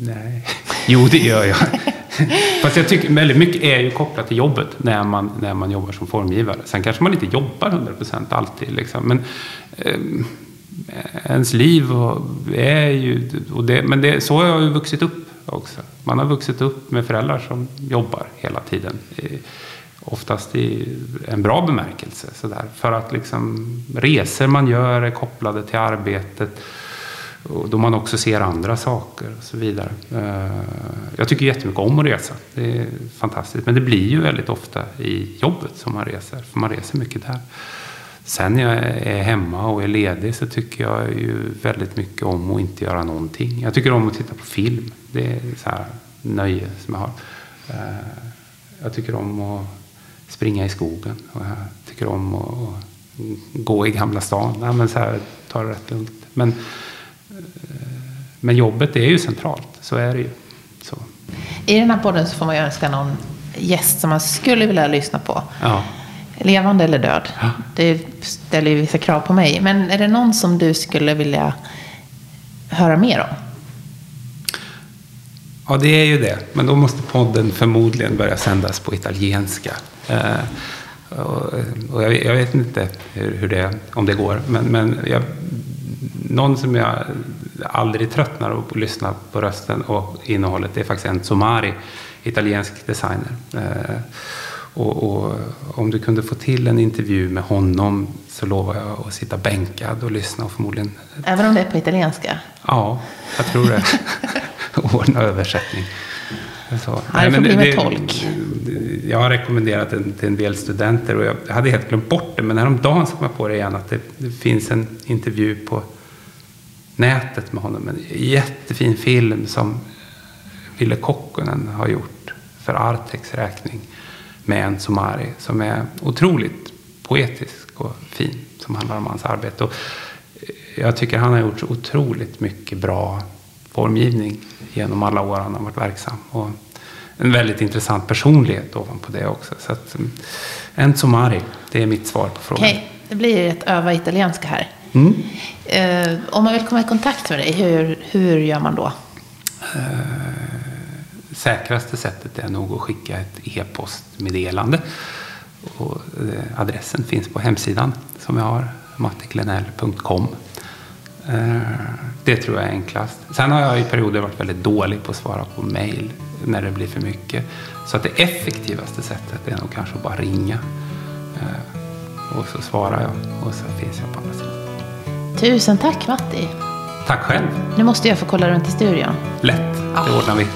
nej. Jo, det gör jag. Fast jag tycker väldigt mycket är ju kopplat till jobbet när man, när man jobbar som formgivare. Sen kanske man inte jobbar 100% alltid. Liksom. Men eh, ens liv är ju... Och det, men det, så har jag ju vuxit upp också. Man har vuxit upp med föräldrar som jobbar hela tiden. Oftast i en bra bemärkelse. så där För att liksom, resor man gör är kopplade till arbetet då man också ser andra saker och så vidare. Eh, jag tycker jättemycket om att resa. Det är fantastiskt. Men det blir ju väldigt ofta i jobbet som man reser. För man reser mycket där. Sen när jag är hemma och är ledig så tycker jag ju väldigt mycket om att inte göra någonting. Jag tycker om att titta på film. Det är så här nöje som jag har. Eh, jag tycker om att springa i skogen. Och jag tycker om att gå i Gamla stan. Ja, men så här, ta det rätt lugnt. Men men jobbet är ju centralt, så är det ju. Så. I den här podden så får man ju önska någon gäst som man skulle vilja lyssna på. Ja. Levande eller död. Ja. Det ställer ju vissa krav på mig. Men är det någon som du skulle vilja höra mer om? Ja, det är ju det. Men då måste podden förmodligen börja sändas på italienska. Eh, och, jag, jag, vet inte hur, hur det, om det går. Men, men jag, någon som jag aldrig tröttnar att lyssna på rösten och innehållet det är faktiskt Enzo Mari, italiensk designer. Eh, och, och, om du kunde få till en intervju med honom så lovar jag att sitta bänkad och lyssna och förmodligen... Även om det är på italienska? Ja, jag tror det. Ordna översättning. Så. Ja, det får bli med tolk. Jag har rekommenderat den till en del studenter och jag hade helt glömt bort det. Men häromdagen så kom jag på det igen att det, det finns en intervju på nätet med honom. En jättefin film som Ville Kokkonen har gjort för Artex räkning med en Somari som är otroligt poetisk och fin som handlar om hans arbete. Och eh, jag tycker han har gjort så otroligt mycket bra formgivning genom alla år han har varit verksam. Och en väldigt intressant personlighet ovanpå det också. Så att, en Somari, det är mitt svar på frågan. Okej, okay. det blir ett öva italienska här. Mm. Eh, om man vill komma i kontakt med dig, hur, hur gör man då? säkraste sättet är nog att skicka ett e-postmeddelande. Och, eh, adressen finns på hemsidan som jag har, mattiklenell.com. Eh, det tror jag är enklast. Sen har jag i perioder varit väldigt dålig på att svara på mail när det blir för mycket. Så att det effektivaste sättet är nog kanske att bara ringa. Eh, och så svarar jag och så finns jag på andra sidan. Tusen tack Matti. Tack själv. Nu måste jag få kolla runt i studion. Lätt, det ordnar vi.